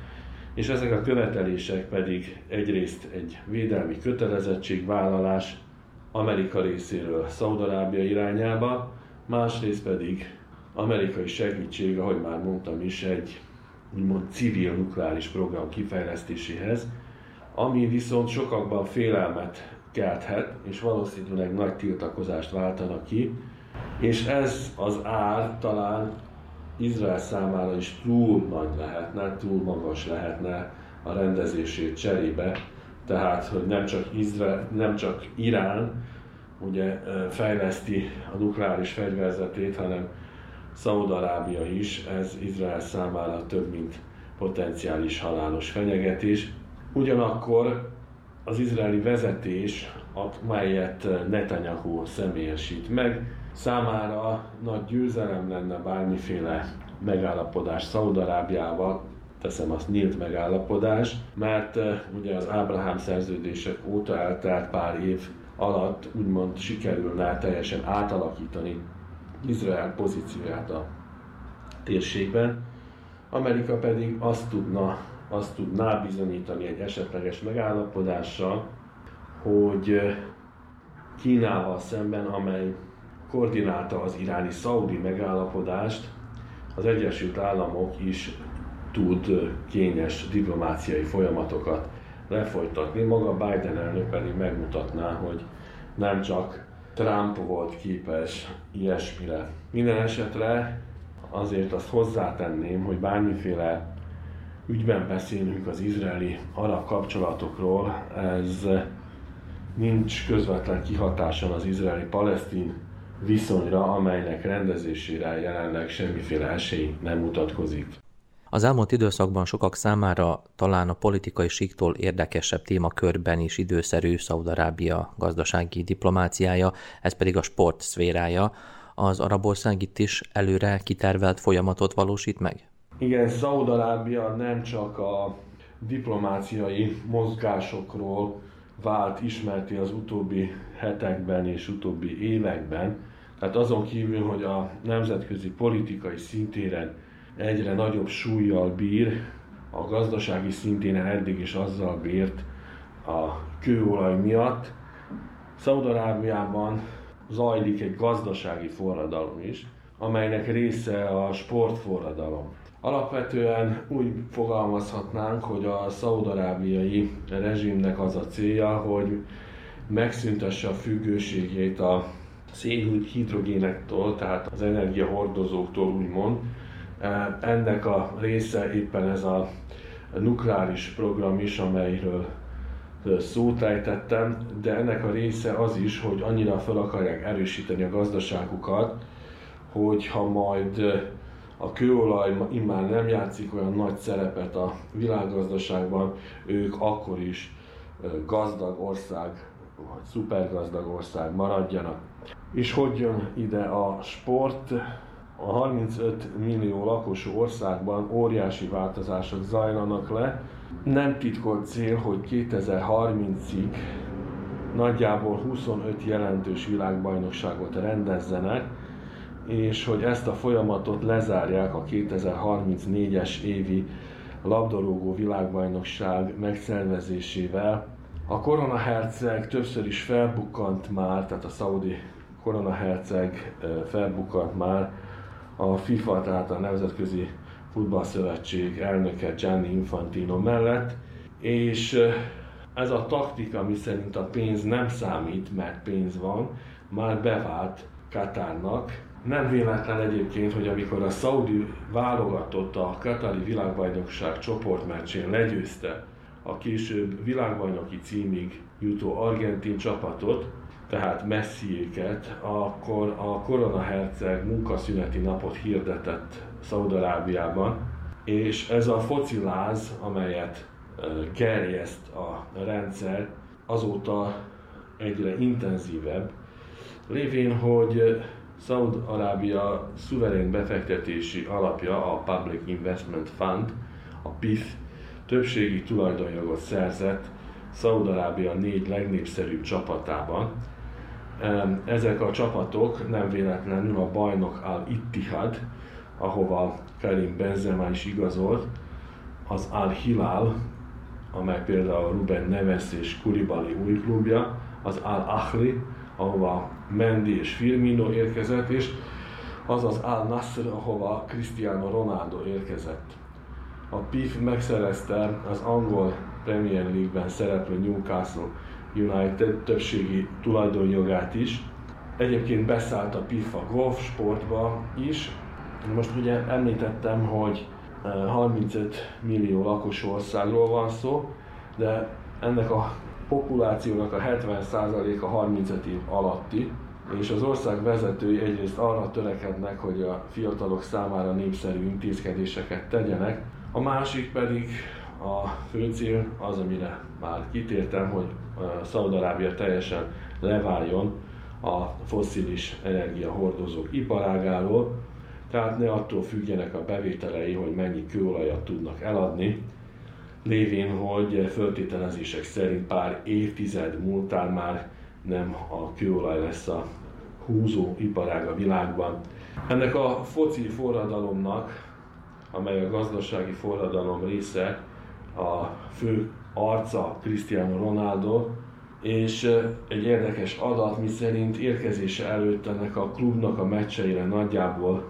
és ezek a követelések pedig egyrészt egy védelmi kötelezettségvállalás Amerika részéről Szaudarábia irányába, másrészt pedig amerikai segítség, ahogy már mondtam is, egy úgymond civil nukleáris program kifejlesztéséhez, ami viszont sokakban félelmet kelthet, és valószínűleg nagy tiltakozást váltanak ki, és ez az ár talán Izrael számára is túl nagy lehetne, túl magas lehetne a rendezését cserébe, tehát hogy nem csak, Izrael, nem csak Irán ugye fejleszti a nukleáris fegyverzetét, hanem Szaúd-Arábia is, ez Izrael számára több, mint potenciális halálos fenyegetés. Ugyanakkor az izraeli vezetés, melyet Netanyahu személyesít meg, számára nagy győzelem lenne bármiféle megállapodás Szaúd-Arábiával, teszem azt nyílt megállapodás, mert ugye az Ábrahám szerződések óta eltelt pár év alatt úgymond sikerülne teljesen átalakítani Izrael pozícióját a térségben. Amerika pedig azt tudna, azt tudná bizonyítani egy esetleges megállapodással, hogy Kínával szemben, amely koordinálta az iráni szaudi megállapodást, az Egyesült Államok is tud kényes diplomáciai folyamatokat lefolytatni. Maga Biden elnök pedig megmutatná, hogy nem csak Trump volt képes ilyesmire. Minden esetre azért azt hozzátenném, hogy bármiféle ügyben beszélünk az izraeli arab kapcsolatokról, ez nincs közvetlen kihatáson az izraeli-palesztin viszonyra, amelynek rendezésére jelenleg semmiféle esély nem mutatkozik. Az elmúlt időszakban sokak számára talán a politikai síktól érdekesebb témakörben is időszerű Szaudarábia gazdasági diplomáciája, ez pedig a sport szférája. Az arab ország itt is előre kitervelt folyamatot valósít meg? Igen, Szaudarábia nem csak a diplomáciai mozgásokról vált ismerti az utóbbi hetekben és utóbbi években, tehát azon kívül, hogy a nemzetközi politikai szintéren egyre nagyobb súlyjal bír, a gazdasági szintén eddig is azzal bírt a kőolaj miatt. Szaudarábiában zajlik egy gazdasági forradalom is, amelynek része a sportforradalom. Alapvetően úgy fogalmazhatnánk, hogy a szaudarábiai rezsimnek az a célja, hogy megszüntesse a függőségét a szénhidrogénektől, tehát az energiahordozóktól úgymond, ennek a része éppen ez a nukleáris program is, amelyről szót ejtettem, de ennek a része az is, hogy annyira fel akarják erősíteni a gazdaságukat, hogy ha majd a kőolaj immár nem játszik olyan nagy szerepet a világgazdaságban, ők akkor is gazdag ország, vagy szupergazdag ország maradjanak. És hogy jön ide a sport? A 35 millió lakosú országban óriási változások zajlanak le. Nem titkolt cél, hogy 2030-ig nagyjából 25 jelentős világbajnokságot rendezzenek, és hogy ezt a folyamatot lezárják a 2034-es évi labdarúgó világbajnokság megszervezésével. A koronaherceg többször is felbukkant már, tehát a szaudi koronaherceg felbukkant már a FIFA, tehát a Nemzetközi Futballszövetség elnöke Gianni Infantino mellett, és ez a taktika, ami szerint a pénz nem számít, mert pénz van, már bevált Katárnak. Nem véletlen egyébként, hogy amikor a Saudi válogatott a Katari világbajnokság csoportmeccsén legyőzte a később világbajnoki címig jutó argentin csapatot, tehát messziéket, akkor a koronaherceg munkaszüneti napot hirdetett Szaudarábiában, és ez a fociláz, amelyet gerjeszt a rendszer, azóta egyre intenzívebb, lévén, hogy Szaud-Arábia szuverén befektetési alapja, a Public Investment Fund, a PIF, többségi tulajdonjogot szerzett Szaud-Arábia négy legnépszerűbb csapatában, ezek a csapatok nem véletlenül a bajnok Al-Ittihad, ahova Karim Benzema is igazolt, az Al-Hilal, amely például Ruben Neves és Kuribali új klubja, az Al-Ahli, ahova Mendy és Firmino érkezett, és az az Al-Nasr, ahova Cristiano Ronaldo érkezett. A PIF megszerezte az angol Premier League-ben szereplő Newcastle United többségi tulajdonjogát is. Egyébként beszállt a PIFA golf sportba is. Most ugye említettem, hogy 35 millió lakos országról van szó, de ennek a populációnak a 70%-a 35 év alatti, és az ország vezetői egyrészt arra törekednek, hogy a fiatalok számára népszerű intézkedéseket tegyenek, a másik pedig a fő cél az, amire már kitértem, hogy Szaudarábia teljesen leváljon a fosszilis energiahordozók iparágáról, tehát ne attól függjenek a bevételei, hogy mennyi kőolajat tudnak eladni, lévén, hogy föltételezések szerint pár évtized múltán már nem a kőolaj lesz a húzó iparág a világban. Ennek a foci forradalomnak, amely a gazdasági forradalom része, a fő arca Cristiano Ronaldo, és egy érdekes adat, mi szerint érkezése előtt ennek a klubnak a meccseire nagyjából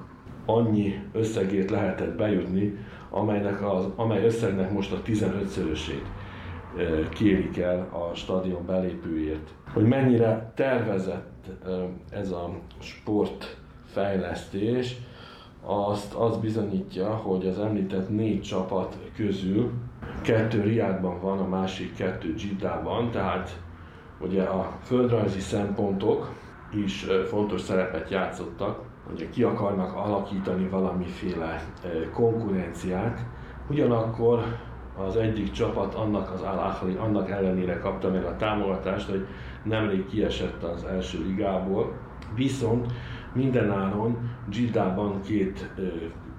annyi összegét lehetett bejutni, amelynek az, amely összegnek most a 15-szörösét kérik el a stadion belépőért. Hogy mennyire tervezett ez a sportfejlesztés, azt az bizonyítja, hogy az említett négy csapat közül kettő Riádban van, a másik kettő Giddában, tehát ugye a földrajzi szempontok is fontos szerepet játszottak, hogy ki akarnak alakítani valamiféle konkurenciát, ugyanakkor az egyik csapat annak az al annak ellenére kapta meg a támogatást, hogy nemrég kiesett az első ligából, viszont mindenáron Giddában két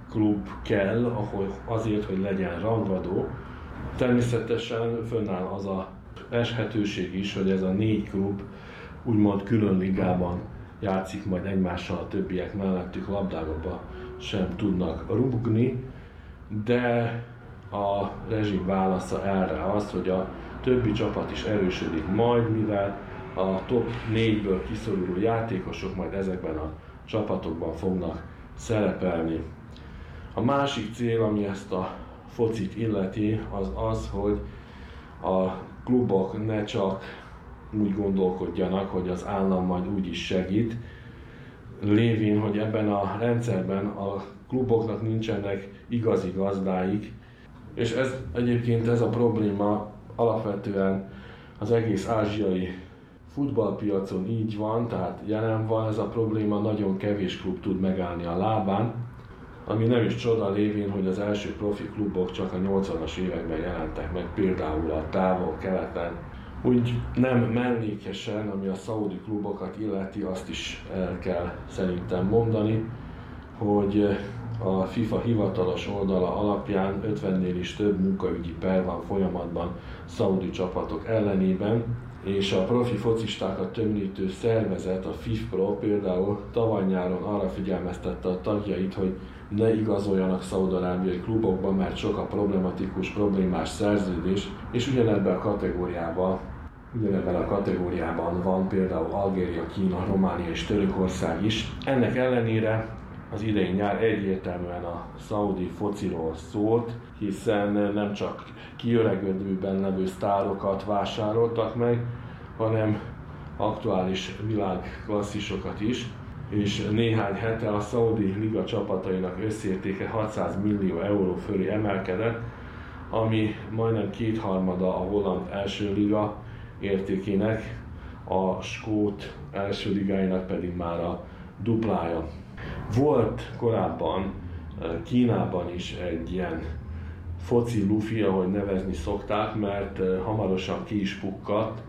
klub kell, ahol azért, hogy legyen rangadó. Természetesen fönnáll az a eshetőség is, hogy ez a négy klub úgymond külön ligában játszik majd egymással a többiek mellettük labdába sem tudnak rúgni, de a rezsim válasza erre az, hogy a többi csapat is erősödik majd, mivel a top 4-ből kiszoruló játékosok majd ezekben a csapatokban fognak szerepelni. A másik cél, ami ezt a focit illeti, az az, hogy a klubok ne csak úgy gondolkodjanak, hogy az állam majd úgy is segít, lévén, hogy ebben a rendszerben a kluboknak nincsenek igazi gazdáik, és ez egyébként ez a probléma alapvetően az egész ázsiai futballpiacon így van, tehát jelen van ez a probléma, nagyon kevés klub tud megállni a lábán, ami nem is csoda lévén, hogy az első profi klubok csak a 80-as években jelentek meg, például a távol-keleten, úgy nem mellékesen, ami a szaudi klubokat illeti, azt is el kell szerintem mondani, hogy a FIFA hivatalos oldala alapján 50-nél is több munkaügyi per van folyamatban szaudi csapatok ellenében, és a profi focistákat tömítő szervezet, a FIFPro például tavaly nyáron arra figyelmeztette a tagjait, hogy ne igazoljanak szaudarábiai klubokba, mert sok a problematikus, problémás szerződés, és ugyanebben a kategóriában ugyanebben a kategóriában van például Algéria, Kína, Románia és Törökország is. Ennek ellenére az idei nyár egyértelműen a szaudi fociról szólt, hiszen nem csak kiöregedőben levő sztárokat vásároltak meg, hanem aktuális világklasszisokat is, és néhány hete a Saudi Liga csapatainak összértéke 600 millió euró fölé emelkedett, ami majdnem kétharmada a holland első liga értékének, a skót első ligáinak pedig már a duplája. Volt korábban Kínában is egy ilyen foci lufi, ahogy nevezni szokták, mert hamarosan ki is pukkadt,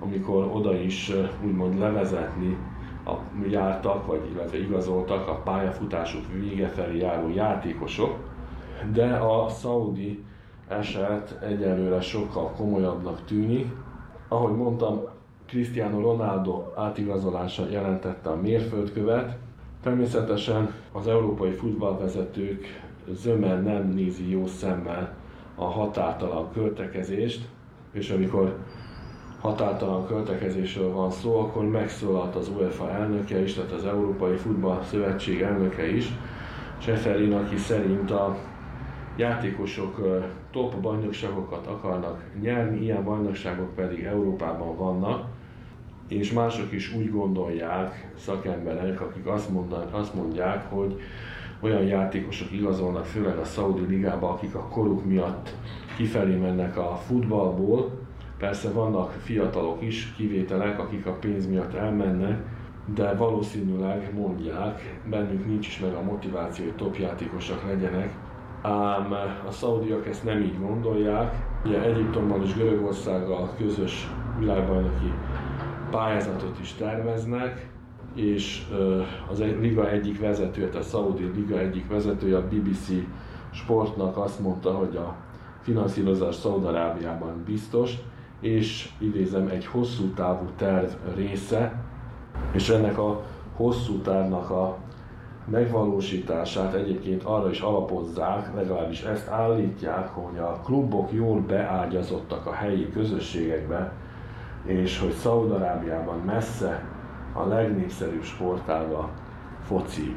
amikor oda is úgymond levezetni a, jártak, vagy illetve igazoltak a pályafutásuk vége felé járó játékosok, de a szaudi eset egyelőre sokkal komolyabbnak tűnik. Ahogy mondtam, Cristiano Ronaldo átigazolása jelentette a mérföldkövet. Természetesen az európai futballvezetők zömmel nem nézi jó szemmel a határtalan költekezést, és amikor határtalan költekezésről van szó, akkor megszólalt az UEFA elnöke is, tehát az Európai Futball Szövetség elnöke is, Cseferin, aki szerint a játékosok top bajnokságokat akarnak nyerni, ilyen bajnokságok pedig Európában vannak, és mások is úgy gondolják, szakemberek, akik azt, mondanak, azt mondják, hogy olyan játékosok igazolnak, főleg a Saudi Ligába, akik a koruk miatt kifelé mennek a futballból. Persze vannak fiatalok is, kivételek, akik a pénz miatt elmennek, de valószínűleg mondják, bennük nincs is meg a motiváció, hogy top játékosok legyenek, ám a szaudiak ezt nem így gondolják. Ugye Egyiptommal és Görögországgal közös világbajnoki pályázatot is terveznek, és az liga egyik vezetője, a Saudi liga egyik vezetője, a BBC sportnak azt mondta, hogy a finanszírozás Szaudarábiában biztos, és idézem, egy hosszú távú terv része, és ennek a hosszú távnak a megvalósítását egyébként arra is alapozzák, legalábbis ezt állítják, hogy a klubok jól beágyazottak a helyi közösségekbe, és hogy Szaudarábiában messze a legnépszerűbb sportága foci.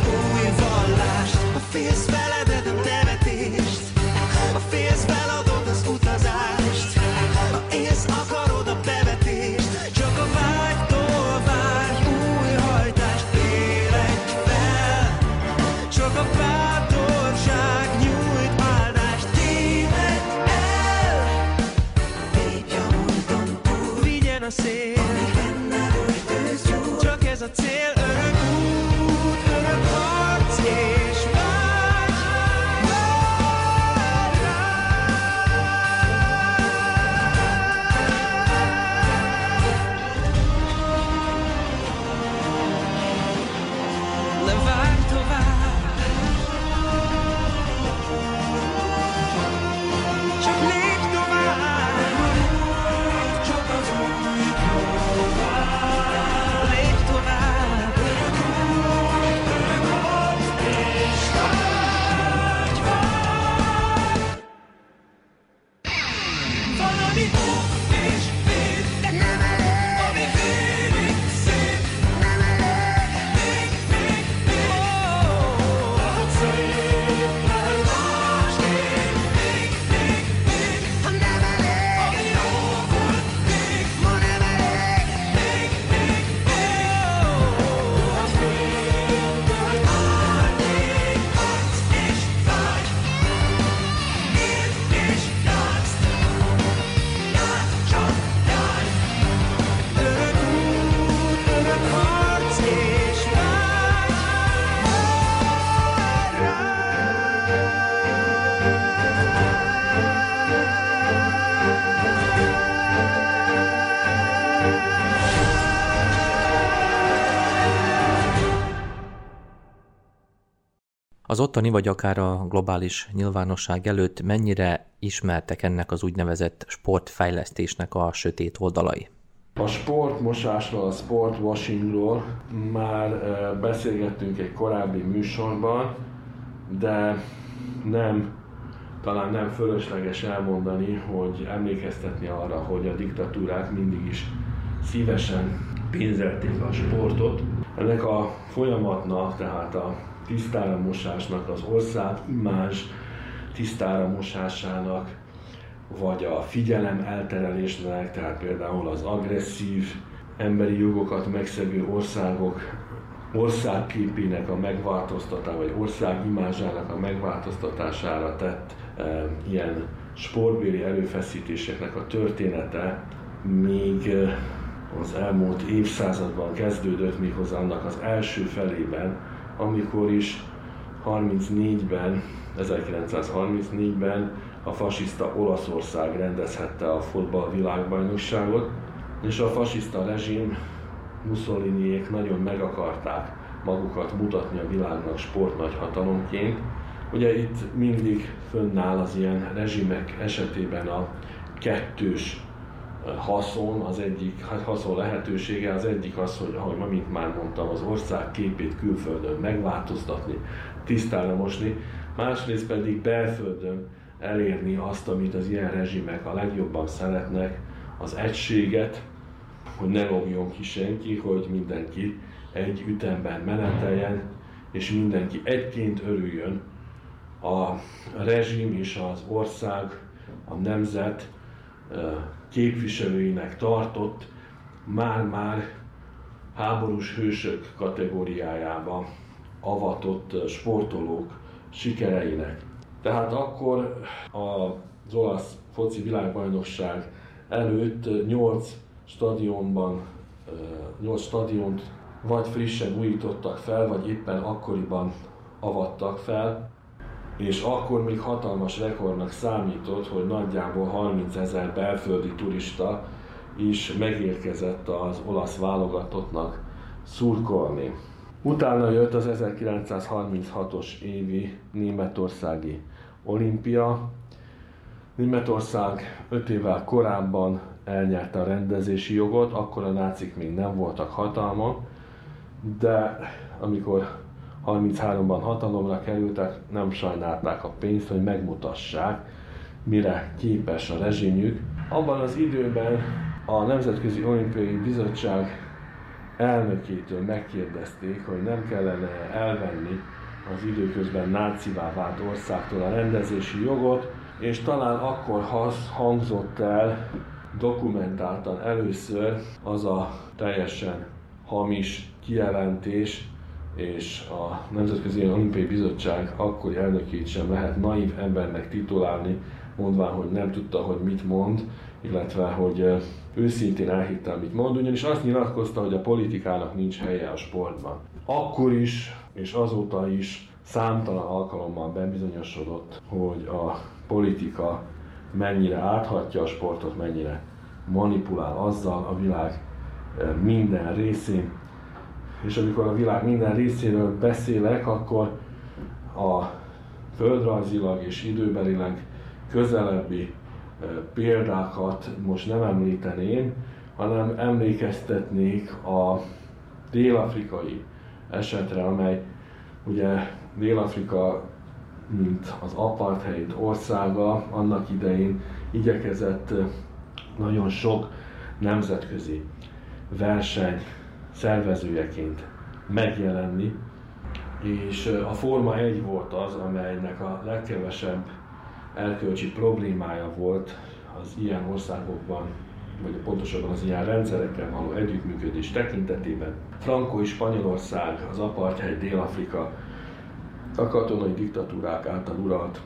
Az ottani vagy akár a globális nyilvánosság előtt mennyire ismertek ennek az úgynevezett sportfejlesztésnek a sötét oldalai? A sportmosásról, a sportwashingról már beszélgettünk egy korábbi műsorban, de nem, talán nem fölösleges elmondani, hogy emlékeztetni arra, hogy a diktatúrák mindig is szívesen pénzelték a sportot. Ennek a folyamatnak, tehát a tisztára mosásnak, az ország imázs tisztára mosásának, vagy a figyelem elterelésnek, tehát például az agresszív emberi jogokat megszegő országok országképének a megváltoztatása, vagy ország imázsának a megváltoztatására tett e, ilyen sportbéli erőfeszítéseknek a története még e, az elmúlt évszázadban kezdődött, méghozzá annak az első felében, amikor is 34-ben, 1934-ben a fasiszta Olaszország rendezhette a fotball világbajnokságot, és a fasiszta rezsim Mussoliniék nagyon meg akarták magukat mutatni a világnak sportnagyhatalomként. Ugye itt mindig fönnáll az ilyen rezsimek esetében a kettős haszon, az egyik hát haszon lehetősége, az egyik az, hogy ahogy mint már mondtam, az ország képét külföldön megváltoztatni, tisztára mosni, másrészt pedig belföldön elérni azt, amit az ilyen rezsimek a legjobban szeretnek, az egységet, hogy ne logjon ki senki, hogy mindenki egy ütemben meneteljen, és mindenki egyként örüljön a rezsim és az ország, a nemzet képviselőinek tartott, már-már háborús hősök kategóriájába avatott sportolók sikereinek. Tehát akkor az olasz foci világbajnokság előtt 8 stadionban, 8 stadiont vagy frissen újítottak fel, vagy éppen akkoriban avattak fel, és akkor még hatalmas rekordnak számított, hogy nagyjából 30 ezer belföldi turista is megérkezett az olasz válogatottnak szurkolni. Utána jött az 1936-os évi németországi olimpia. Németország 5 évvel korábban elnyerte a rendezési jogot, akkor a nácik még nem voltak hatalma, de amikor 33-ban hatalomra kerültek, nem sajnálták a pénzt, hogy megmutassák, mire képes a rezsimjük. Abban az időben a Nemzetközi Olimpiai Bizottság elnökétől megkérdezték, hogy nem kellene elvenni az időközben nácivá vált országtól a rendezési jogot, és talán akkor hangzott el dokumentáltan először az a teljesen hamis kijelentés, és a Nemzetközi Olimpiai Bizottság akkori elnökét sem lehet naív embernek titulálni, mondván, hogy nem tudta, hogy mit mond, illetve hogy őszintén elhitte, amit mond, ugyanis azt nyilatkozta, hogy a politikának nincs helye a sportban. Akkor is, és azóta is számtalan alkalommal bebizonyosodott, hogy a politika mennyire áthatja a sportot, mennyire manipulál azzal a világ minden részén, és amikor a világ minden részéről beszélek, akkor a földrajzilag és időbelileg közelebbi példákat most nem említeném, hanem emlékeztetnék a dél-afrikai esetre, amely ugye Dél-Afrika, mint az apartheid országa, annak idején igyekezett nagyon sok nemzetközi verseny szervezőjeként megjelenni, és a Forma 1 volt az, amelynek a legkevesebb erkölcsi problémája volt az ilyen országokban, vagy pontosabban az ilyen rendszerekkel való együttműködés tekintetében. Franco és Spanyolország, az apartheid Dél-Afrika, a katonai diktatúrák által uralt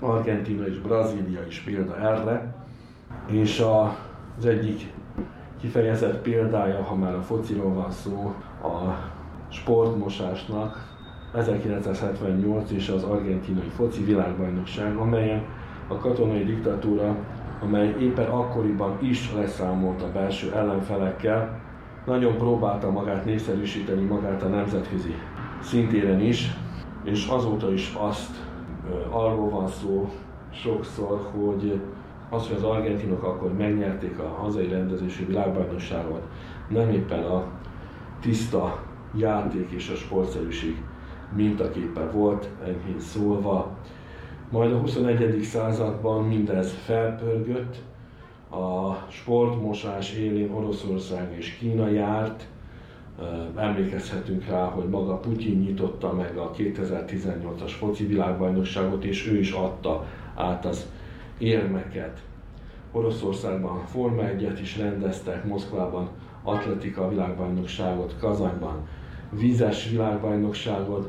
Argentina és Brazília is példa erre, és a, az egyik kifejezett példája, ha már a fociról van szó, a sportmosásnak 1978 és az argentinai foci világbajnokság, amelyen a katonai diktatúra, amely éppen akkoriban is leszámolt a belső ellenfelekkel, nagyon próbálta magát népszerűsíteni magát a nemzetközi szintéren is, és azóta is azt arról van szó sokszor, hogy az, hogy az argentinok akkor megnyerték a hazai rendezési világbajnokságot, nem éppen a tiszta játék és a sportszerűség mintaképpen volt, enyhén szólva. Majd a 21. században mindez felpörgött, a sportmosás élén Oroszország és Kína járt, emlékezhetünk rá, hogy maga Putyin nyitotta meg a 2018-as foci világbajnokságot, és ő is adta át az érmeket. Oroszországban Forma 1 is rendeztek, Moszkvában atletika világbajnokságot, Kazanyban vízes világbajnokságot,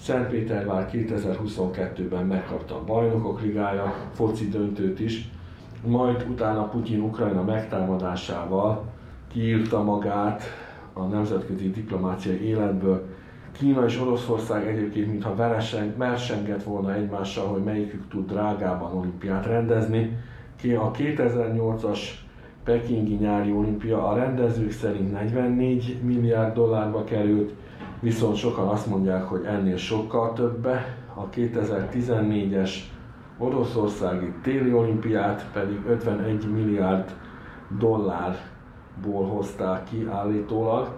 Szentpétervár 2022-ben megkapta a Bajnokok Ligája foci döntőt is, majd utána Putyin Ukrajna megtámadásával kiírta magát a nemzetközi diplomáciai életből. Kína és Oroszország egyébként mintha versengett volna egymással, hogy melyikük tud drágában olimpiát rendezni. A 2008-as Pekingi nyári olimpia a rendezők szerint 44 milliárd dollárba került, viszont sokan azt mondják, hogy ennél sokkal többe. A 2014-es Oroszországi téli olimpiát pedig 51 milliárd dollárból hozták ki állítólag.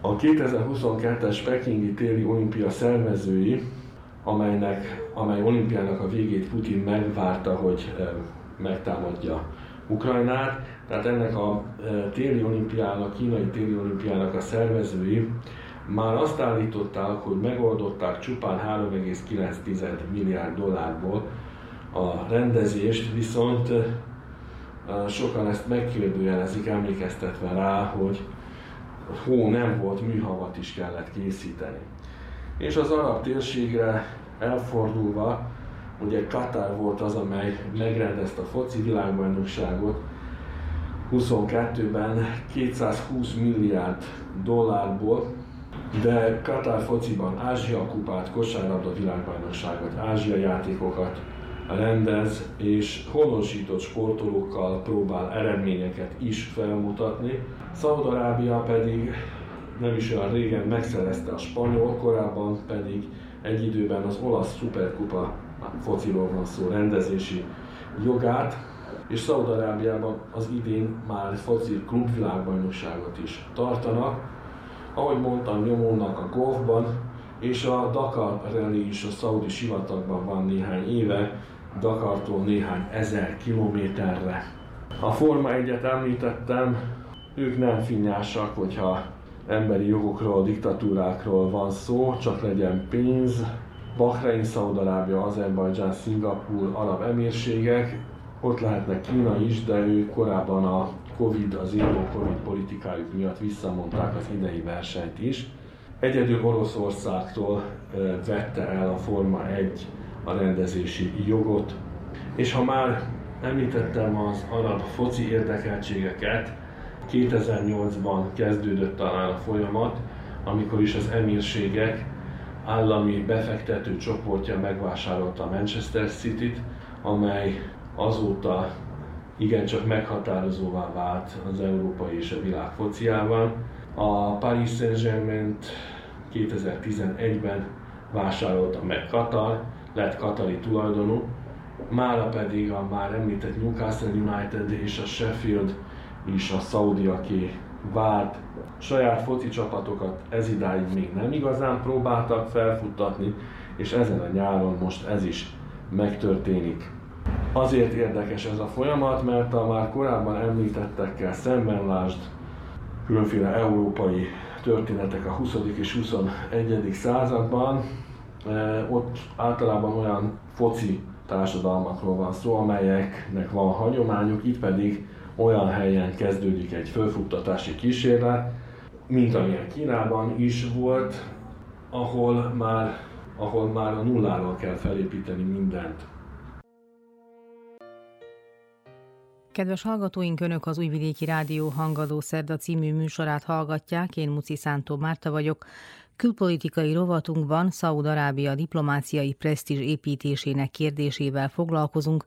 A 2022-es Pekingi téli olimpia szervezői, amelynek, amely olimpiának a végét Putin megvárta, hogy megtámadja Ukrajnát, tehát ennek a téli olimpiának, kínai téli olimpiának a szervezői már azt állították, hogy megoldották csupán 3,9 milliárd dollárból a rendezést, viszont sokan ezt megkérdőjelezik, emlékeztetve rá, hogy hó nem volt, műhavat is kellett készíteni. És az arab térségre elfordulva, ugye Katar volt az, amely megrendezte a foci világbajnokságot, 22-ben 220 milliárd dollárból, de Katar fociban Ázsia kupát, kosárlabda világbajnokságot, Ázsia játékokat rendez, és honosított sportolókkal próbál eredményeket is felmutatni. Szaudarábia pedig nem is olyan régen megszerezte a spanyol, korábban pedig egy időben az olasz szuperkupa fociról van szó rendezési jogát, és Szaudarábiában az idén már foci klubvilágbajnokságot is tartanak. Ahogy mondtam, nyomónak a golfban, és a Dakar Rally is a szaudi sivatagban van néhány éve, Dakartól néhány ezer kilométerre. A Forma 1-et említettem, ők nem finnyásak, hogyha emberi jogokról, diktatúrákról van szó, csak legyen pénz. Bahrein, Szaudarábia, Azerbajdzsán, Szingapur, arab emírségek, ott lehetnek Kína is, de ők korábban a Covid, az író Covid politikájuk miatt visszamondták az idei versenyt is. Egyedül Oroszországtól vette el a Forma 1 a rendezési jogot. És ha már említettem az arab foci érdekeltségeket, 2008-ban kezdődött talán a folyamat, amikor is az emírségek állami befektető csoportja megvásárolta a Manchester City-t, amely azóta igencsak meghatározóvá vált az európai és a világ fociában. A Paris Saint-Germain 2011-ben vásárolta meg Katar, lett katari tulajdonú, mára pedig a már említett Newcastle United és a Sheffield is a szaudiaké vált. Saját foci csapatokat ez idáig még nem igazán próbáltak felfuttatni, és ezen a nyáron most ez is megtörténik. Azért érdekes ez a folyamat, mert a már korábban említettekkel szemben lásd különféle európai történetek a 20. és 21. században, ott általában olyan foci társadalmakról van szó, amelyeknek van hagyományuk, itt pedig olyan helyen kezdődik egy fölfuttatási kísérlet, mint amilyen Kínában is volt, ahol már, ahol már a nulláról kell felépíteni mindent. Kedves hallgatóink, Önök az Újvidéki Rádió Hangadó Szerda című műsorát hallgatják, én Muci Szántó Márta vagyok. Külpolitikai rovatunkban Szaúd-Arábia diplomáciai presztízs építésének kérdésével foglalkozunk,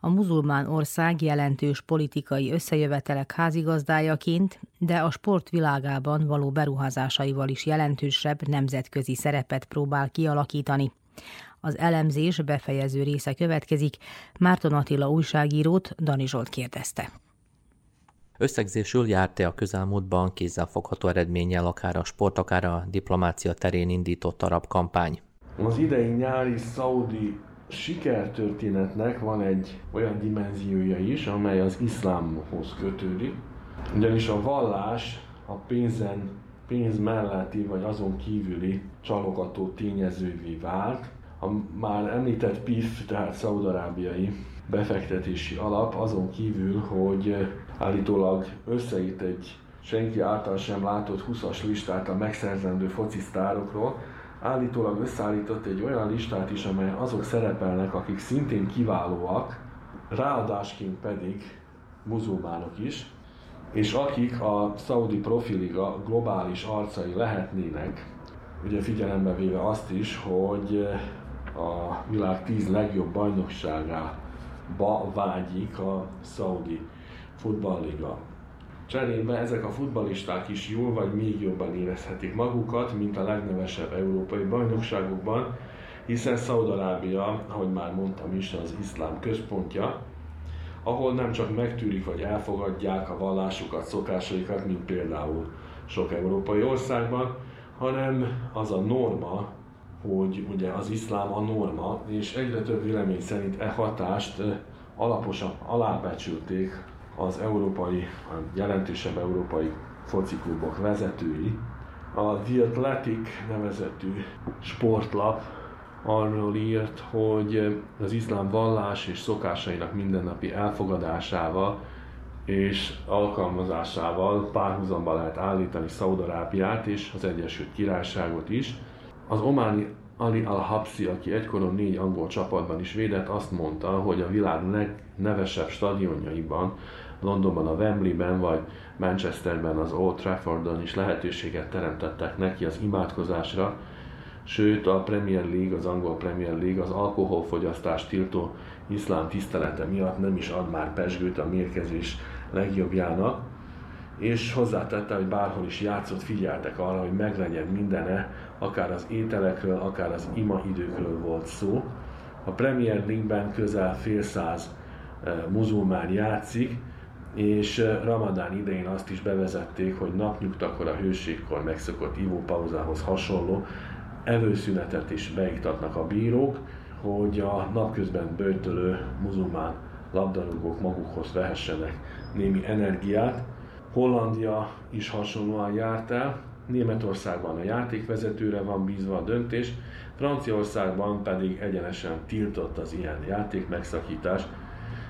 a muzulmán ország jelentős politikai összejövetelek házigazdájaként, de a sport világában való beruházásaival is jelentősebb nemzetközi szerepet próbál kialakítani. Az elemzés befejező része következik. Márton Attila újságírót Dani Zsolt kérdezte. Összegzésül járt-e a közelmúltban kézzelfogható eredménnyel akár a sport, akár a diplomácia terén indított arab kampány? Az idei nyári szaudi sikertörténetnek van egy olyan dimenziója is, amely az iszlámhoz kötődik. Ugyanis a vallás a pénzen, pénz melletti vagy azon kívüli csalogató tényezővé vált. A már említett PIF, tehát szaudarábiai befektetési alap azon kívül, hogy állítólag összeírt egy senki által sem látott 20-as listát a megszerzendő focisztárokról, állítólag összeállított egy olyan listát is, amely azok szerepelnek, akik szintén kiválóak, ráadásként pedig muzulmánok is, és akik a Saudi Profiliga globális arcai lehetnének, ugye figyelembe véve azt is, hogy a világ tíz legjobb bajnokságába vágyik a Saudi Futballliga. Cserébe ezek a futballisták is jól vagy még jobban érezhetik magukat, mint a legnevesebb európai bajnokságokban, hiszen Szaudarábia, ahogy már mondtam is, az iszlám központja, ahol nem csak megtűrik vagy elfogadják a vallásukat, szokásaikat, mint például sok európai országban, hanem az a norma, hogy ugye az iszlám a norma, és egyre több vélemény szerint e hatást alaposan alábecsülték az európai, a jelentősebb európai fociklubok vezetői. A The Athletic nevezetű sportlap arról írt, hogy az iszlám vallás és szokásainak mindennapi elfogadásával és alkalmazásával párhuzamba lehet állítani Szaudarábiát és az Egyesült Királyságot is. Az ománi Ali al-Habsi, aki egykoron négy angol csapatban is védett, azt mondta, hogy a világ legnevesebb stadionjaiban, Londonban a Wembleyben vagy Manchesterben az Old Traffordon is lehetőséget teremtettek neki az imádkozásra, sőt a Premier League, az angol Premier League az alkoholfogyasztást tiltó iszlám tisztelete miatt nem is ad már pesgőt a mérkezés legjobbjának, és hozzátette, hogy bárhol is játszott, figyeltek arra, hogy meglegyen mindene, akár az ételekről, akár az ima időkről volt szó. A Premier League-ben közel fél száz eh, muzulmán játszik, és eh, Ramadán idején azt is bevezették, hogy napnyugtakor a hőségkor megszokott ivópauzához hasonló előszünetet is beiktatnak a bírók, hogy a napközben bőtölő muzulmán labdarúgók magukhoz vehessenek némi energiát. Hollandia is hasonlóan járt el, Németországban a játékvezetőre van bízva a döntés, Franciaországban pedig egyenesen tiltott az ilyen játék megszakítás,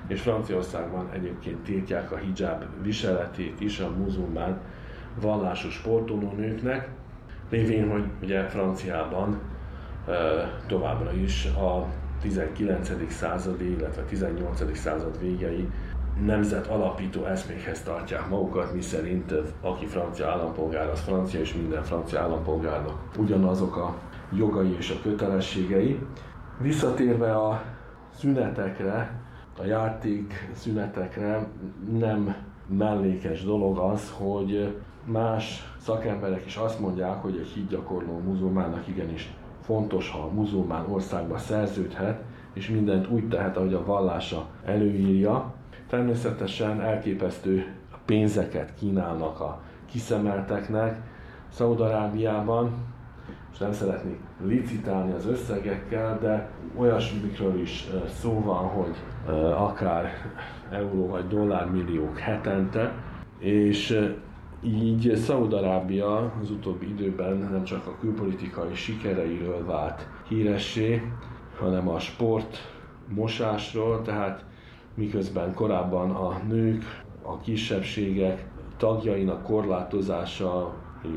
és Franciaországban egyébként tiltják a hijab viseletét is a muzulmán vallásos sportoló nőknek, lévén, hogy ugye Franciában továbbra is a 19. századi, illetve 18. század végei nemzet alapító eszmékhez tartják magukat, mi szerint aki francia állampolgár, az francia, és minden francia állampolgárnak ugyanazok a jogai és a kötelességei. Visszatérve a szünetekre, a játék szünetekre nem mellékes dolog az, hogy más szakemberek is azt mondják, hogy egy hídgyakorló muzulmánnak igenis fontos, ha a muzulmán országba szerződhet, és mindent úgy tehet, ahogy a vallása előírja. Természetesen elképesztő pénzeket kínálnak a kiszemelteknek. Szaudarábiában, és nem szeretnék licitálni az összegekkel, de olyasmikről is szó van, hogy akár euró vagy dollár milliók hetente, és így Szaudarábia az utóbbi időben nem csak a külpolitikai sikereiről vált híressé, hanem a sport mosásról, tehát miközben korábban a nők, a kisebbségek tagjainak korlátozása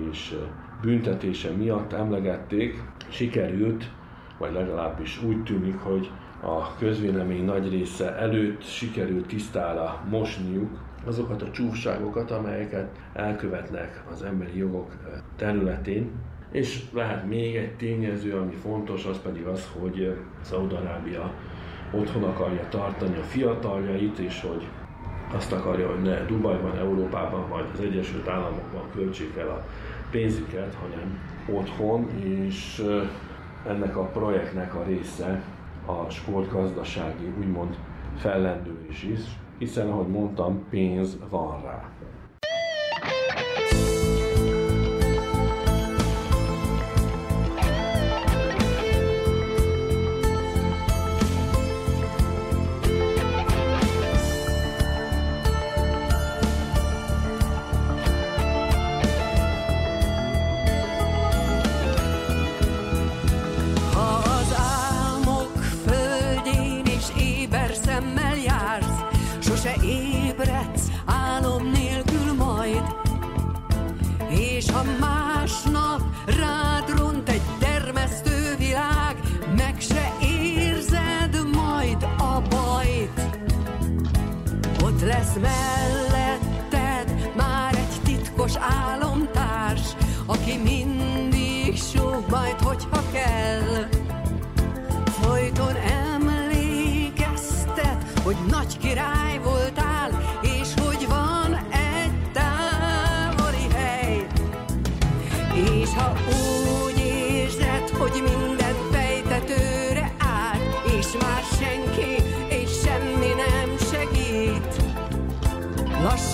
és büntetése miatt emlegették, sikerült, vagy legalábbis úgy tűnik, hogy a közvélemény nagy része előtt sikerült tisztára mosniuk azokat a csúfságokat, amelyeket elkövetnek az emberi jogok területén. És lehet még egy tényező, ami fontos, az pedig az, hogy Szaudarábia otthon akarja tartani a fiataljait, és hogy azt akarja, hogy ne Dubajban, Európában vagy az Egyesült Államokban költsék el a pénzüket, hanem otthon, és ennek a projektnek a része a sportgazdasági úgymond fellendülés is, hiszen ahogy mondtam, pénz van rá.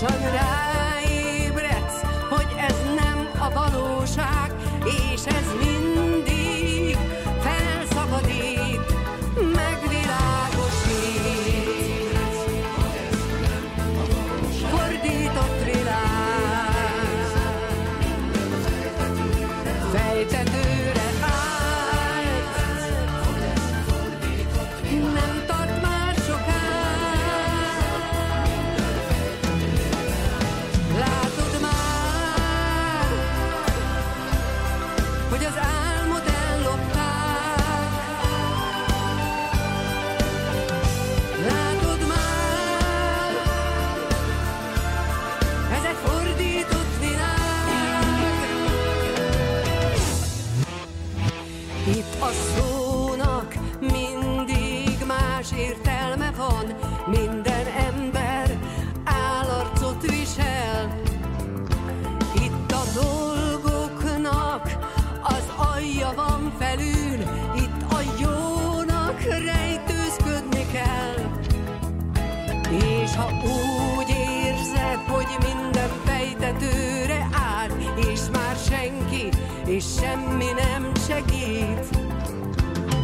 hanging out.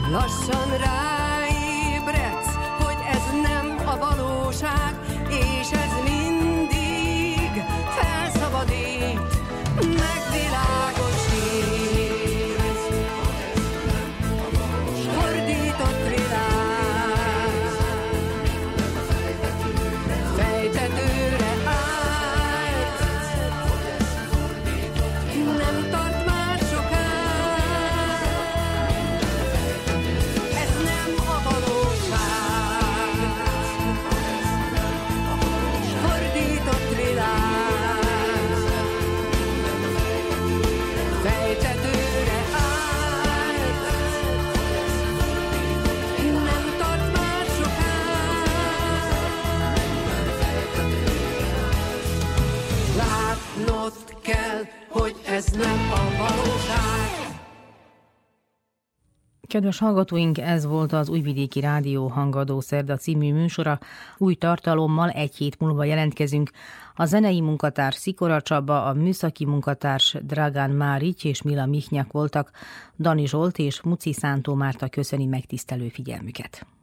Los sonras ez nem a valóság. Kedves hallgatóink, ez volt az Újvidéki Rádió Hangadó Szerda című műsora. Új tartalommal egy hét múlva jelentkezünk. A zenei munkatárs Szikora Csaba, a műszaki munkatárs Dragán Márics és Mila Mihnyak voltak. Dani Zsolt és Muci Szántó Márta köszöni megtisztelő figyelmüket.